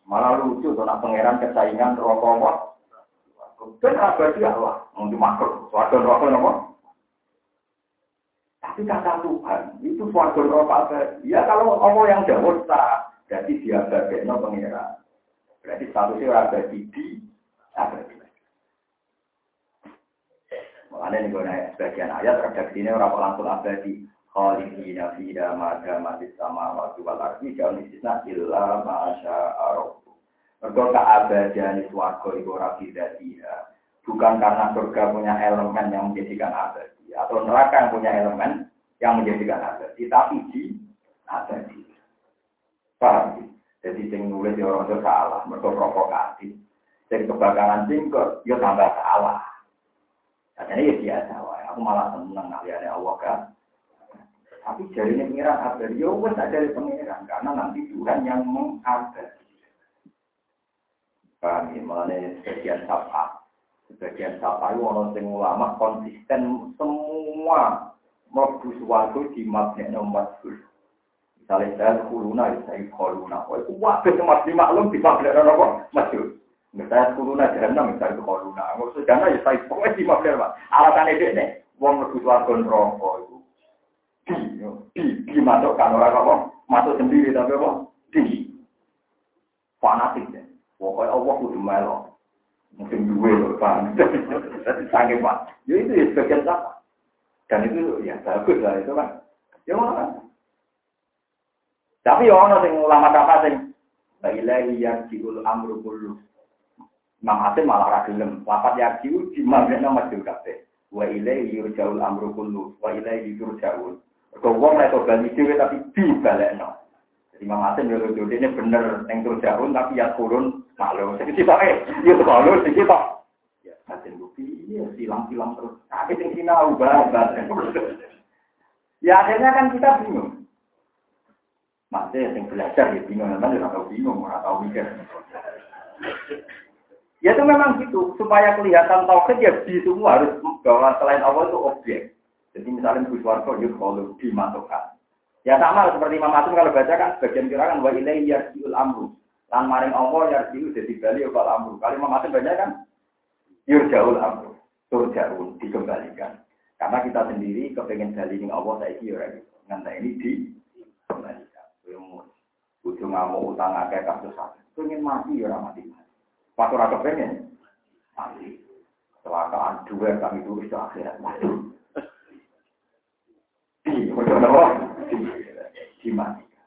Malah lucu tuh nak pangeran kesaingan rokok apa? Ben abadi Allah, mau dimakan. Suatu rokok apa? Tapi kata Tuhan, itu suatu rokok abadi. Ya kalau Allah yang jauh tak, jadi dia bagian pangeran. Berarti statusnya abadi di abadi. Makanya ini gue sebagian ayat redaksinya orang langsung abadi. Khalidina fiha ma mati sama waktu wal ardi jauh istisna illa ma'asya arab. Mergo keabadian swarga iku ora dia. Bukan karena surga punya elemen yang menjadikan abadi atau neraka yang punya elemen yang menjadikan abadi, tapi di abadi. Paham? Jadi sing nulis ya orang itu salah, mereka provokatif. Sing kebakaran singkot, ya tambah salah. Katanya ya biasa, wae. aku malah seneng kalian Allah kan. Tapi jarinya pengiran abadi, ya wes dari pengiran karena nanti Tuhan yang mengabadi. Kami ya? mengenai sebagian sapa, sebagian sapa itu orang sing ulama konsisten semua mlebu suatu di mabne nomor Misalnya saya kuruna, ya saya kuruna. Oh, itu waktu itu masih maklum di mabne nomor masuk. Misalnya kuruna jahanam, misalnya kuruna. Maksud jahanam ya saya pokoknya di mabne nomor. Alasan itu nih, wong mlebu suatu rokok itu. Di dimasukkan orang apa masuk sendiri tapi apa? Di fanatik ya. Pokoknya Allah kudu melo mungkin dua loh paham jadi sangat pak. Ya itu ya sebagian apa dan itu ya bagus lah itu kan ya mana tapi ya orang yang ulama apa sing ilahi yarjiul amru kullu Imam Hasim malah ragilem lapat yarjiu di mana masjid kafe wa ilahi yurjaul amru kullu wa ilahi yurjaul kau wong nek bali dhewe tapi dibalekno. Jadi Imam Hasim yo lho ini bener ning terus jarum tapi ya turun maklum. Sing sitoke yo kalau sing sitok. Ya Hasim bukti iya silang-silang terus. Tapi sing sinau banget. Ya akhirnya kan kita bingung. Masih yang belajar ya bingung, kan ya tahu bingung, nggak tahu mikir. Ya itu memang gitu, supaya kelihatan tauhid ya di semua harus bahwa selain Allah itu objek. Jadi misalnya Gus Warko yuk kalau dimasukkan. Ya sama seperti Imam Asim kalau baca kan sebagian kira kan wa ilai yarjiul amru. Lan maring Allah yarjiul jadi bali ya kalau amru. Kalau Imam Asim baca kan yurjaul amru. Turjaul dikembalikan. Karena kita sendiri kepengen bali ning Allah saya kira gitu. Ngantai ini dikembalikan. Ujung ngamuk utang akeh kasus satu. Pengen mati ya mati. Pas ora kepengen mati. Kecelakaan dua kami tulis ke akhirat. Waduh. dimatikan,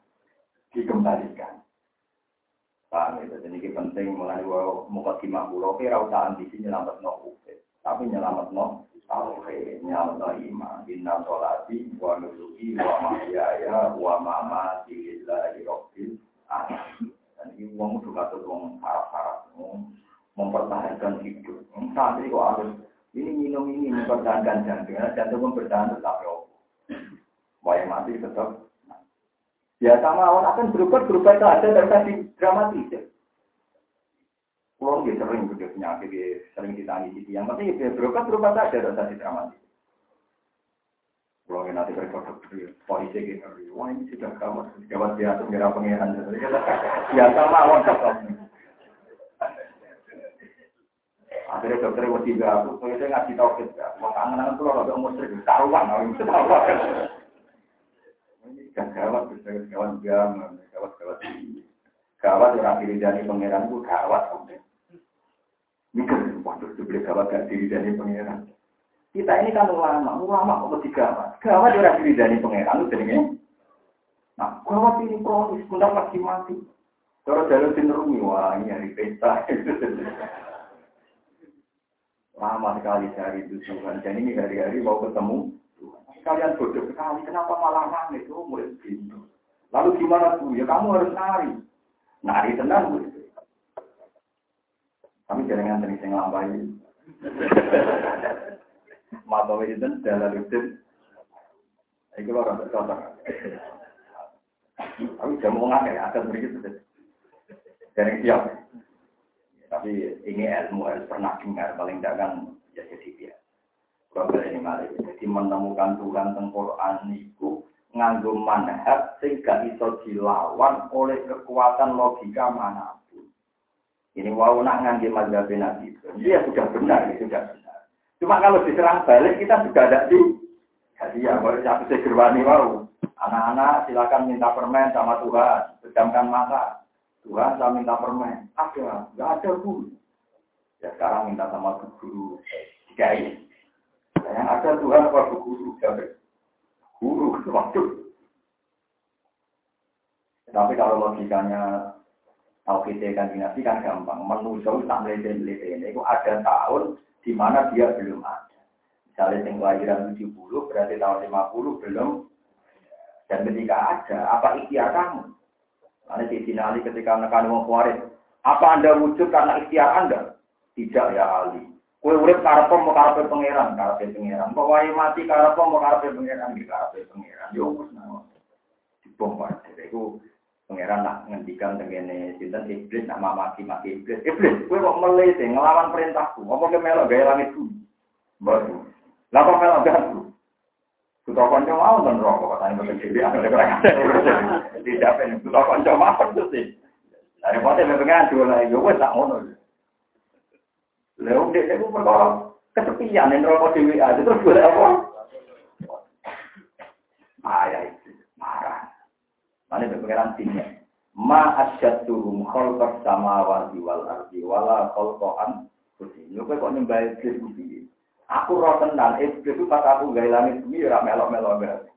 dikembalikan. Paham ya? Jadi ini penting mulai muka timah pulau kira usah ambisi nyelamat no ufit, tapi nyelamat no tauhid, nyelamat no iman, inna sholati, wa nusuki, wa mahyaya, wa mamati lillahi rabbil alamin. Dan ini uang udah kata uang harap-harap, mempertahankan hidup. Saat ini kok harus ini minum ini mempertahankan jantung, jantung mempertahankan tetap ya Wah mati tetap. Ya sama awan akan berubah berubah itu ada dan kasih dramatis ya. Pulau dia sering punya penyakit, dia sering ditanya di yang penting dia berubah berubah saja dan kasih dramatis. Pulau yang nanti berikut polisi gitu, wah ini sudah gawat, gawat dia tuh ngira pengiran. Ya sama awan tetap. Akhirnya dokter waktu itu aku, saya ngasih tau kita, mau kangen aku kalau ada umur seribu, taruhan, aku taruhan. Kan gawat, gawat gawat, gawat gawat gawat orang diri dari pangeran itu gawat. Dibeli gawat gak diri pangeran. Kita ini kan ulama, ulama kok digawat. Gawat ora diri dari pangeran itu jenenge. Nah, gawat ini kronis, bentar lagi mati. Kalau jalur rumi, wah ini hari pesta. Lama sekali cari itu Tuhan. Dan ini hari-hari mau ketemu Kalian bodoh sekali, kenapa malah nangis? Oh, mulai begitu. Lalu gimana tuh? Ya kamu harus nari. Nari tenang, Bu. Kami jangan sering sing lambai. *laughs* Mata itu dalam itu. Itu orang contoh. Tapi jam mau ngakai, akan begitu. Dari siap. Tapi ini ilmu harus pernah dengar, paling kan ya jadi dia. Kalau ini malah jadi menemukan Tuhan tentang Quran itu nganggo manhaj sehingga iso dilawan oleh kekuatan logika mana pun. Ini wow nak ngangge mazhab Nabi. Dia sudah benar, itu sudah benar. Cuma kalau diserang balik kita juga ada di jadi ya baru satu segerwani wow. Anak-anak silakan minta permen sama Tuhan, pejamkan mata. Tuhan saya minta permen. Ada, nggak ada bu. Ya sekarang minta sama guru. Jika ini yang ada Tuhan apa guru? Guru, waktu. Tapi kalau logikanya kita kan dinasti kan gampang. Menusuk tak melete-melete ini. Itu ada tahun di mana dia belum ada. Misalnya yang kelahiran 70 berarti tahun 50 belum. Dan ketika ada, apa ikhtiar kamu? Karena di Ali ketika menekan wong apa anda wujud karena ikhtiar anda? Tidak ya Ali. Kue urip karep mau karep pangeran, karep pangeran. Pokoke mati karep mau karep pangeran, di karep pangeran. Yo wis nang. Dibombardir iku pangeran nak ngendikan tengene sinten iblis nak maki-maki iblis. Iblis, kue kok melete ngelawan perintahku. Apa ke melok gawe langit bumi? Baru. Lah kok melok ganggu? Kuto kanca mau dan rokok katanya betul jadi ada kurang Tidak pengen kuto kanca mau tuh sih. Dari pote mempengen dua lagi, gue tak ngono. Lalu dia itu perkara kesepian yang rokok dewi aja terus boleh apa? Ayah itu marah. Mana pengiran sini? Ma asyadduhum khalqas samawati wal ardi wala khalqan kursi. Lu kok nyembah iblis kuwi. Aku roh tenan iblis itu pas aku gawe langit bumi ora melok-melok berarti.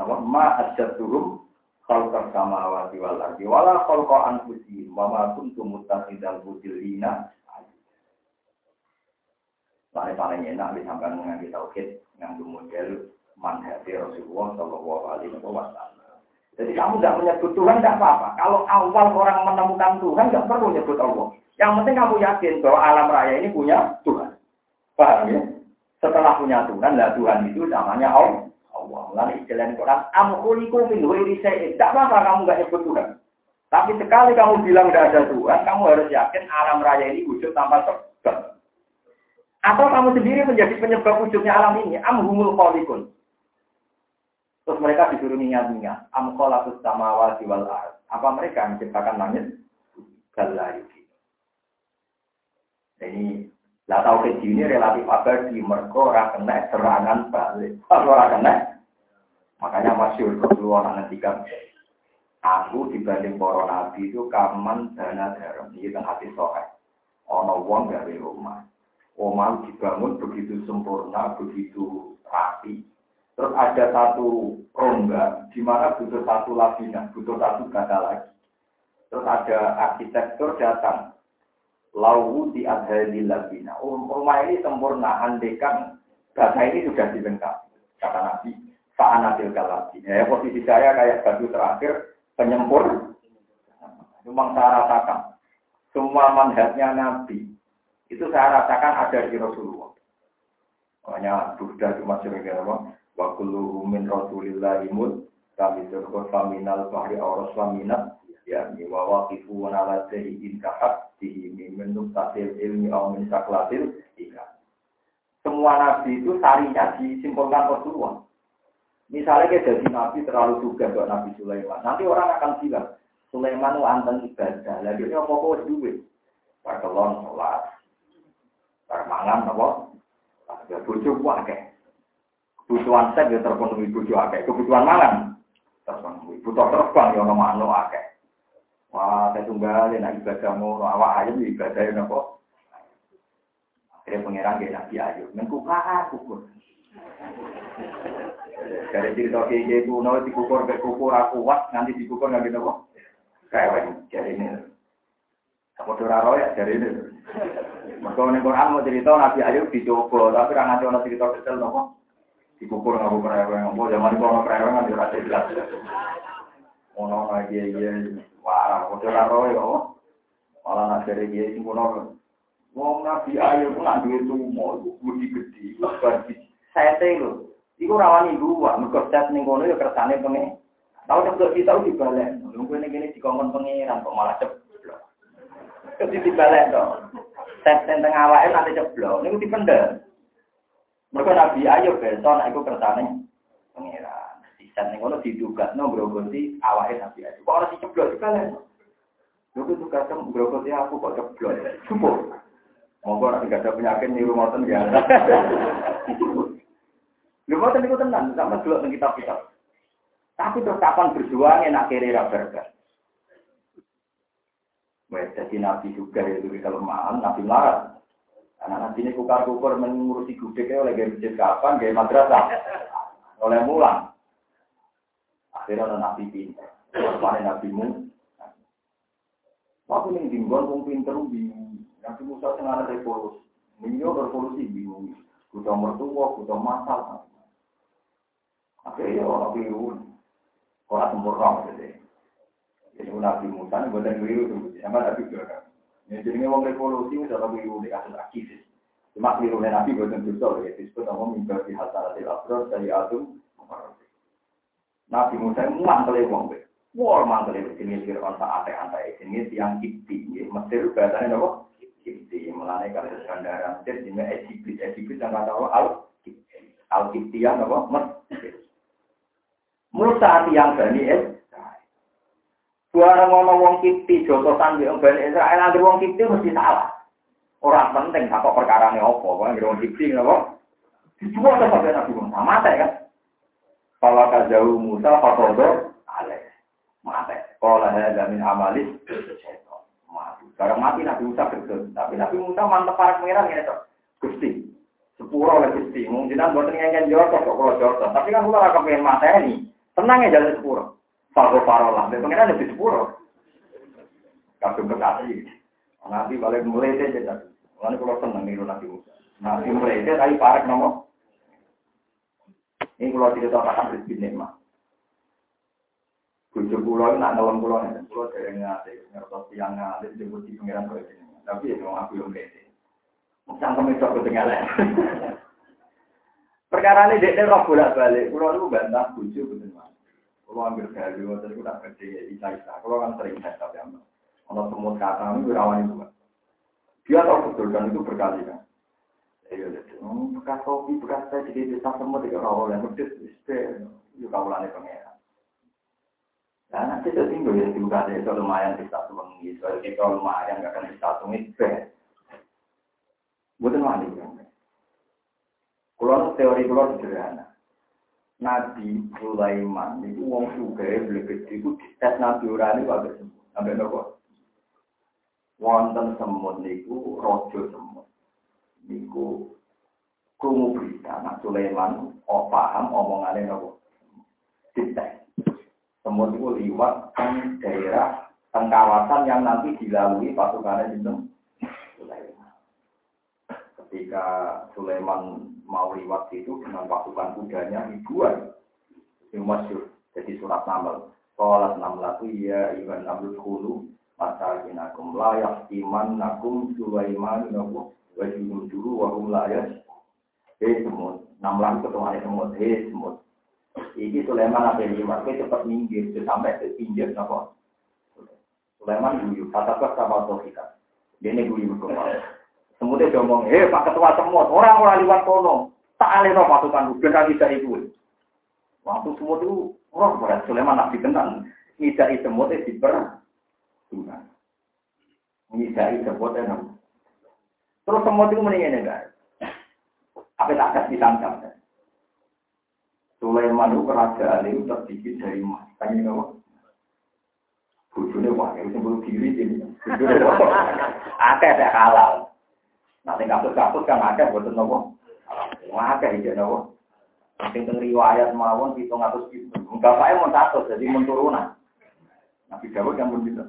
Napa ma asyadduhum khalqas samawati wal ardi wala khalqan kursi. Wa ma kuntum muttakhidal mudillina Soalnya paling enak disampaikan mengenai tauhid dengan model manhati Rasulullah Shallallahu Alaihi Wasallam. Jadi kamu tidak menyebut Tuhan tidak apa-apa. Kalau awal orang menemukan Tuhan tidak perlu menyebut Allah. Yang penting kamu yakin bahwa alam raya ini punya Tuhan. Paham ya? Setelah punya Tuhan, lah Tuhan itu namanya Allah. Allah. Lalu istilah Quran, amkuliku min huiri Tidak apa-apa kamu nggak nyebut Tuhan. Tapi sekali kamu bilang tidak ada Tuhan, kamu harus yakin alam raya ini wujud tanpa sebab. Atau kamu sendiri menjadi penyebab wujudnya alam ini? Amhumul kholikun. Terus mereka disuruh ingat-ingat. Amkholakus samawati wal ard. Apa mereka menciptakan langit? Galayuki. Ini lah tahu ke ini relatif abadi mergo ora kena serangan balik. Ora kena makanya masyur keluar ngendikan aku dibanding para nabi itu kaman dana garam iki teng hati sohe. Ana wong gawe rumah Omah dibangun begitu sempurna, begitu rapi. Terus ada satu rongga di mana butuh satu labina, butuh satu gada lagi. Terus ada arsitektur datang. Lau di adhali labina. Oh, rumah ini sempurna, andekan gada ini sudah dilengkapi. Kata Nabi, fa'anatil kalabi. Ya, posisi saya kayak batu terakhir, penyempur. Memang saya rasakan. Semua manhatnya Nabi, itu saya rasakan ada di Rasulullah. Makanya Buddha itu masih begini apa? Wa kullu min imut kami surga faminal bahri auros faminat ya ni wa waqifu wa ala in kahat di min tasil ilmi au min saklatil ika. Semua nabi itu sarinya disimpulkan Rasulullah. Misalnya kita jadi nabi terlalu juga buat Nabi Sulaiman. Nanti orang akan bilang, Sulaiman itu anteng ibadah. Lagi dia mau kok duit. Perkelon sholat, Permangan apa? Ya bojo akeh. Kebutuhan seks ya terpenuhi bojo akeh. Kebutuhan mangan terpenuhi. Butuh terbang ya ono manuk akeh. Wah, saya tunggal ya ibadah ngono awak ayam ya ibadah ya napa? Akhirnya pangeran kayak Nabi Ayub. Mengkukah kukur. Dari cerita kayak kuno dikukur ke kukur aku kuat nanti dikukur nggak gitu kok. Kayak jadi ini. Kamu doraro ya dari ini. Mereka ini Quran mau cerita Nabi Ayub dicoba, tapi orang nanti orang cerita detail nopo. Dikukur nggak kukur reweng, mau zaman itu orang reweng kan jelas jelas. Ono lagi iya, wah, kamu doraro ya, malah dari dia sih kuno. Wong Nabi Ayub nak duit semua, budi gede, bagi saya tahu Iku rawani gua, mergo set ning kono ya kersane pengen. Tahu cepet kita udah dibalik. Nunggu ini gini dikongkon pengiran kok malah ceblok. Terus dibalik dong. Set tentang awake nanti ceblok. Niku dipendem. Mereka Nabi Ayub besok nek iku kersane pengiran. Di set ning kono didugatno grogoti awake Nabi Ayub. Kok ora diceblok dibalik. Lho itu kadang grogoti aku kok ceblok. Cukup. Monggo nek gak ada penyakit niru ngoten ya. Lu mau niku tenan, sama dulu tentang kitab kitab. Tapi terus kapan berjuang enak kiri berkah. Wes jadi nabi juga itu di kelemahan, nabi marah. Anak nabi ini kukar kukur mengurusi gudeg oleh gaya masjid kapan, gaya madrasah, oleh mulang. Akhirnya ada nabi pintar, mana nabi mu. Waktu ini dinggon, wong pinter bingung. Nabi Musa tengah revolusi, Minyo revolusi bingung. Kuda mertua, kuda masal. Akhirnya ya orang biru. Orang sempurna maksudnya. Jadi Nabi Musa ini buatan biru itu. Sama Nabi juga. Ini jadi orang revolusi sudah orang biru di kasus aktivis. Cuma biru Nabi buatan dosa. Ya disebut nama mimpi di hasanatil abrar dari Adum. Nabi Musa ini mantel wong be. Wah mantel itu jenis Fir'aun tak ante-ante. Jenis yang kipti. Mesir bahasanya apa? Kipti. Melalui kasus kandaran Mesir. Jenis Egypt. Egypt yang kata Allah Al-Kipti. Al-Kipti yang apa? Mesir. Musa tiang Bani Israel. Suara ngomong wong kipti, jotosan di Bani Israel, nanti wong kipti mesti salah. Orang penting, apa perkara ini apa, wong kipti, apa? Dijual ke sampai Nabi Musa, mati kan? Kalau jauh Musa, Fatodo, ale, mati. Kalau ada min amalis, mati. Barang mati Nabi Musa betul, tapi Nabi Musa mantep para pengiran ya, Gusti. Sepuro oleh Gusti, mungkin buat ngengken jotos kok kalau jotos. Tapi kan kalau kepengen mata ini, Tenang ya jalan sepuro. Fago parolah. Dan pengen lebih sepuro. Kadung kekasih. Nanti balik mulai deh. Mulai kalau seneng niru Nabi Musa. Nabi mulai deh tapi parek nomor. Ini kalau tahu akan rezeki nikmat. Kucu pulau nak ngelam pulau ini. Pulau dari ngasih. Ngertos tiang ngasih. Disebut di pengiran kau ini. Tapi ya aku yang beda. Cangkem itu ketinggalan. Perkara ini dia roh bolak balik. Pulau itu bantah kucu betul kalau ambil gawe, waktu itu tak kerja ya, bisa bisa. Kalau kan sering saya tapi amat. Kalau semut kata ini rawan itu. Dia tahu betul dan itu berkali kan. Iya, oh, bekas kopi, bekas teh, jadi bisa semut tidak rawol yang pedes, bisa. Itu kawalannya pengeran. Nah, nanti itu tinggal ya, juga itu lumayan bisa tuangi. Soalnya kita lumayan, gak akan bisa tuangi, Bukan mandi kan. Kalau teori kalau sederhana. Nabi Sulaiman itu wong suka beli gede itu tes Nabi Urani wae semut. Sampai nopo. Wonten semut niku rojo semut. Niku krungu berita Nabi Sulaiman oh paham omongane nopo. Dites. Semut itu liwat kan daerah kan kawasan yang nanti dilalui pasukan itu Sulaiman. Ketika Sulaiman mau liwat itu dengan pasukan kudanya ribuan. Masyur. Jadi surat namal. Sholat namlatu ya iwan namlut hulu. Masakinakum layak iman nakum sulaiman nakum. Wajibun dulu wahum layak. Hei semut. Namlah ketuanya semut. Hei semut. Ini Sulaiman apa lima. Kita cepat minggir. Sampai ke pinggir. Sulaiman guyu. Kata-kata sama Tofika. Ini guyu ke mana. Semutnya ngomong, eh Pak Ketua semut, orang-orang liwat kono, tak alih no pasukan kaki dari itu. Waktu semut itu, orang berat Sulaiman nabi tenang, ngidai semutnya diper, ngidai semutnya enam. Terus semut itu mendingin enggak? Apa tak kasih tangkap? Sulaiman itu kerajaan itu terdiri dari emas. Tanya apa? Bujurnya wah, itu sebelum diri ini. Wah. Ada ada halal. Nanti kasus-kasus kan ada buat nopo. Ada ijek nopo. Teng riwayat mawon 700 itu. Enggak saya mau satu jadi menturunan. Nabi Dawud yang pun gitu.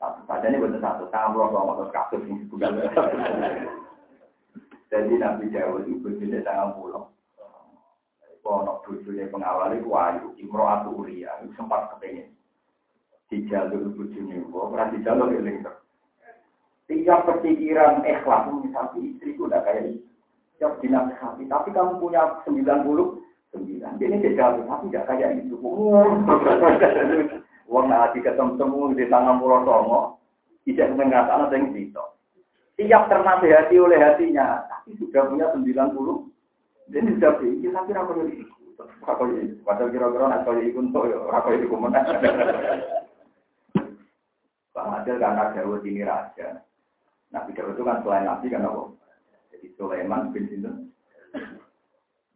Satu saja ini betul satu. Pulau sama terus kasus ini bukan. Jadi Nabi Dawud itu berdiri tangan pulau. Kono bujurnya pengawal itu wayu. Imro atau Uria. Sempat kepengen. Di jalur bujurnya. Pernah di jalur ini. Tiap pikiran ikhlas, misalnya istriku udah kayak itu. Tiap dinasihati, tapi kamu punya 90 sembilan. Ini jajal, tapi tidak kayak itu. Uang nanti ketemu di tangan pulau songo, tidak mengatakan ada yang itu. Tiap ternasihati oleh hatinya, tapi sudah punya 90. Jadi sudah pikir, tapi apa itu? Padahal kira-kira nak kaya ikut untuk ya, apa itu kemenang. Bang Adil karena Dawud ini raja. Nabi Dawud itu kan selain Nabi kan apa? Jadi Sulaiman bin Sinten.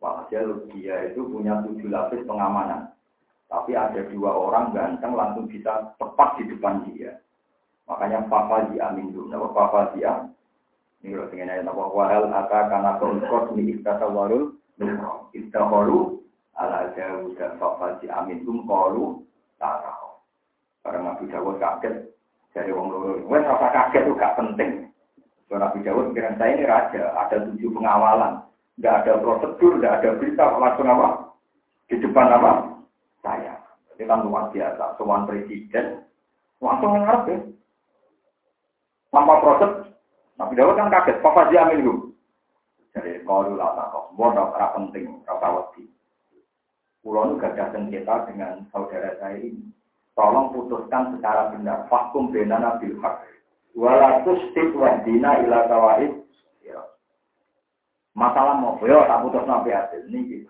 Walhasil dia itu punya tujuh lapis pengamanan. Tapi ada dua orang ganteng langsung bisa tepat di depan dia. Makanya Papa di Amin dulu. Nama Papa dia. Ini kalau ingin nanya nama wahal ata karena kongkos ini istata warul. Istahoru ala jauh dan Papa dulu kalu tak tahu. Karena Nabi Dawud kaget dari wong loro. Wes rasa kaget itu gak penting. So, Nabi Dawud pikiran saya ini raja, ada tujuh pengawalan. Nggak ada prosedur, nggak ada berita, langsung apa? Di depan apa? Ini kan luar biasa. Soal presiden, langsung ngarep ya. Tanpa proses, Nabi Dawud kan kaget. Papa jamin itu. Jadi kalau lah tak kok, bodoh, penting, rasa wedi. Pulau gak ada sengketa dengan saudara saya ini tolong putuskan secara benar. Fakum benana bil haq. Walatus tip wadina ila kawaid. Ya. Masalah mau, yo tak putus nabi hasil. Ini gitu.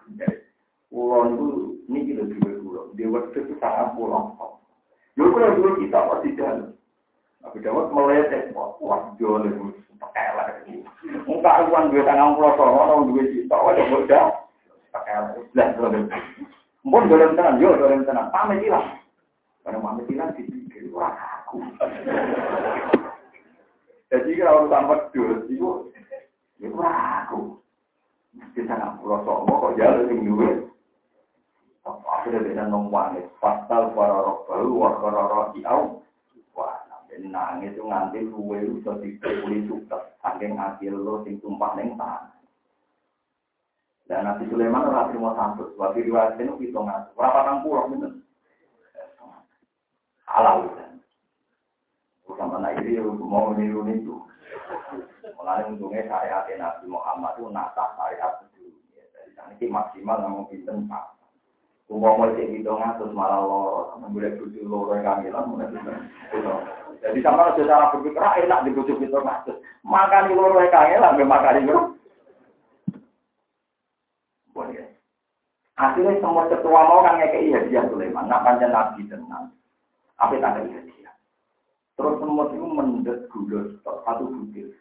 Pulau itu, ini gitu dua pulau. Di waktu itu sangat pulau. Yo kalau dua kita pasti jalan. Nabi Dawud meletek, wah pakai lah. Enggak uang dua tangan sono, orang dua juta, wajah bocah. Pakai lah, lah, Mungkin dalam tenang, yo dalam tenang. Pamit hilang. Karena Muhammad bilang dipikir, wah aku. Jadi kalau tambah dus, itu, wah aku. Sangat pulau sombong kok jalan yang duit. Akhirnya dia nongwangis, pasal para roh baru, wakara roh diau. Wah, dan nangis itu nganti luwe itu dipulih sukses. Saking hasil lo sing tumpah neng tanah. Dan Nabi Sulaiman ora terima santut. Waktu riwayat itu hitungan. Berapa enam puluh gitu halal. Sama anak ini mau meniru itu. Mulai untungnya syariat Nabi Muhammad itu nata syariat itu. Sana ini maksimal namun pinten pak. Umum mau cek gitu terus malah loro, boleh bujuk loro kamilan, mulai Jadi sama secara berpikir ah, enak dibujuk itu maksud. Makan loro kangelan, makan itu. Boleh. Akhirnya semua ketua mau kan ngekei hadiah Sulaiman, nak panjang nabi tenang. Apa tak ada dia? Terus semua itu mendet gula satu butir.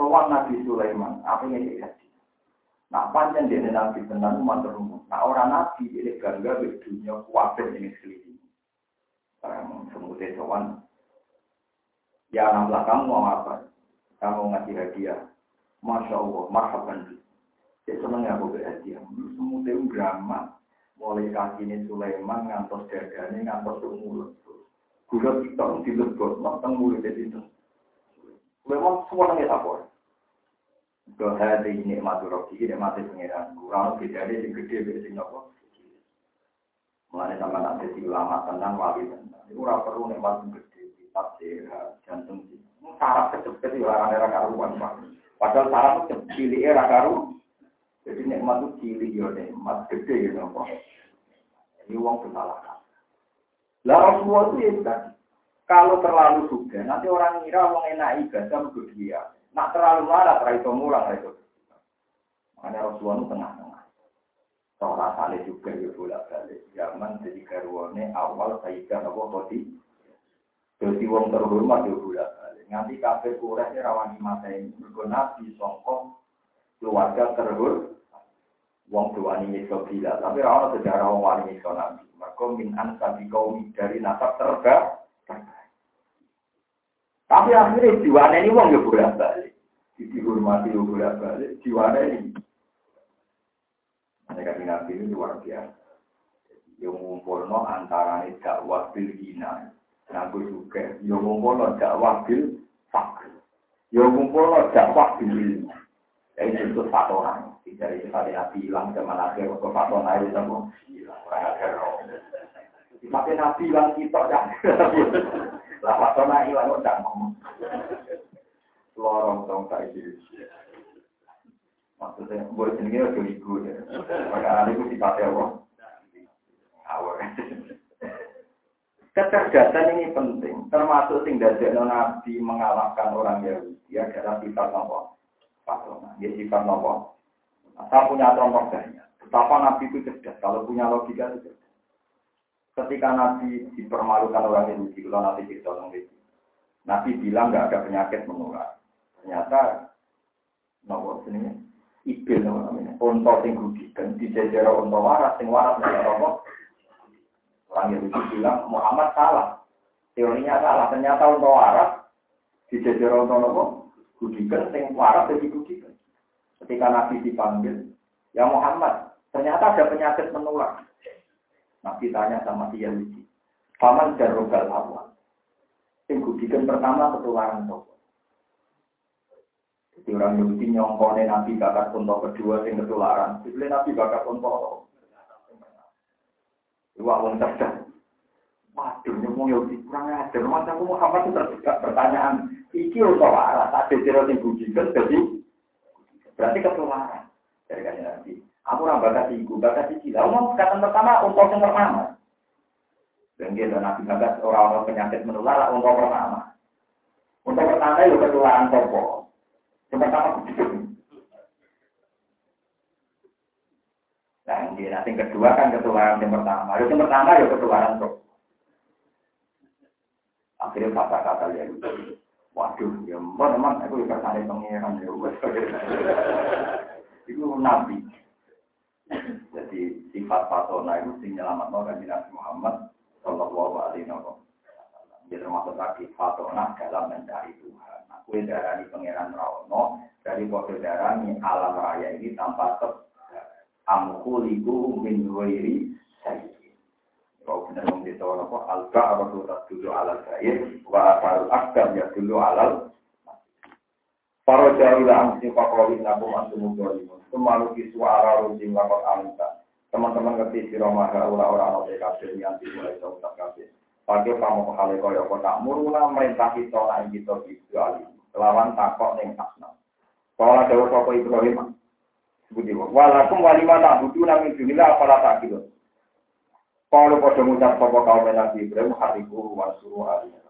Soal Nabi Sulaiman, apa yang dia Nah, panjang dia Nabi tenan mantul umum. Nah, orang Nabi ini gangga di dunia kuatir ini sekeliling. Sekarang semutnya soal. Ya, nambah kamu mau apa? Kamu ngasih hadiah. Masya Allah, marhaban. Saya senang ya aku berhadiah. Semutnya drama mulai kaki ini Sulaiman ngantos dadane ngantos mulut. Gula kita dilebot nonton mulut itu. Sulaiman semua nangis apa? Kehati ini mati roki, ini mati pengiran. Kurang beda dia yang gede beda sing apa? Mulai sama nanti si ulama tenang wali tenang. Itu ora perlu nikmat gede, kitab sehat, jantung sih. Sarap kecil-kecil itu orang era karuan pak. Padahal sarap kecil era karuan. Jadi nikmat itu ciri ya nikmat gede ya nopo. Ini uang bersalah. Lah Rasulullah itu ya. Kalau terlalu suka, nanti orang ngira uang enak ibadah untuk dia. Nak terlalu marah, terlalu itu murah, itu. Makanya Rasulullah itu tengah-tengah. Soal kali juga ya bolak balik. Zaman jadi karwane awal Sayyidah Abu Khadi. Jadi uang terhormat ya bolak balik. Nanti kafir kurangnya rawani ini. Berguna di songkong keluarga terhur wong tuwani nyiksa bila tapi ora sejarah wong wani nyiksa nabi mergo min ansabi kaum dari nasab terbaik tapi akhirnya diwaneni wong ya bolak balik dihormati bolak balik jiwane ini. Mereka nabi ini luar biasa. Yang ngumpulno antara dakwah bil hina, nganggo juga. Yang ngumpulno dakwah bil fakir. Yang ngumpulno dakwah bil ilmu. Jadi itu satu orang. Itu tadi nabi hilang zaman akhir. Satu orang itu semua hilang. Orang akhir. Dipakai nabi hilang kita. Lah orang hilang udah ngomong. Lorong dong tak Maksudnya, boleh jenenge udah ibu ya. Perkara itu sifatnya apa? Awal. Kecerdasan ini penting, termasuk sing dadekno Nabi mengalahkan orang Yahudi adalah sifat nopo. Patona, ya sifat nopo. Saya punya contoh banyak. Betapa Nabi itu cerdas, kalau punya logika itu cerdas. Ketika Nabi dipermalukan orang Yahudi, kalau Nabi cerita. Nabi bilang nggak ada penyakit menular. Ternyata, nopo sini ibil namanya. Unta sing gudikan di jajar unta waras, sing waras dari apa? Orang itu bilang Muhammad salah. Teorinya salah. Ternyata unta waras di jajar unta apa? Gudikan, sing waras jadi gudikan. Ketika Nabi dipanggil, ya Muhammad, ternyata ada penyakit menular. Nabi tanya sama dia Yahudi, Paman Jarogal awal. Gudikan pertama ketularan toko. Jadi orang Yahudi nyongkone Nabi bakat untuk kedua sing ketularan. Jadi Nabi bakat untuk Iwak wong cerdas. Waduh, nyomong Yahudi kurang ajar. Masa aku Muhammad itu terdekat pertanyaan. Iki untuk waras. Ada cerita yang jadi berarti ketularan. Dari kan Nabi. Aku orang bakat iku, bakat iki. Lalu mau kata pertama untuk yang pertama. Dan kita Nabi bakat orang-orang penyakit menular untuk pertama. Untuk pertama itu ketularan topok. Yang pertama. Nah, ini nanti kedua kan ketularan yang pertama. Yang pertama ya ketularan tuh. Akhirnya kata-kata ya. Waduh, ya mbak teman, aku kersane pengiran ya. *laughs* Itu nabi. Jadi sifat fatona itu sing nyelamat Nabi Muhammad Sallallahu Alaihi Wasallam. Dia termasuk lagi fatona dalam mencari Tuhan kue darah di pangeran Rawono dari darah ini alam raya ini tanpa ter amkuliku min wairi sayyid. Kau benar memberitahu apa? Alba apa surat dulu alal sayyid wa asal akbar ya dulu alal Para jahila angsi fakoli nakum antum zalimun. Kemalu suara rujim lakot alita. Teman-teman ngerti siro maha ula orang orang kafir yang dimulai sautak kafir. Pakai kamu kali kaya kota muruna merintah kita naik kita gitu alim lawan takok ning asna. Kala dawuh sapa Ibrahim sebuti walakum walima tak butuh nami dunila apala tak gitu. Kalau pada ngucap sapa kaum Nabi Ibrahim hariku wa suruh alihnya.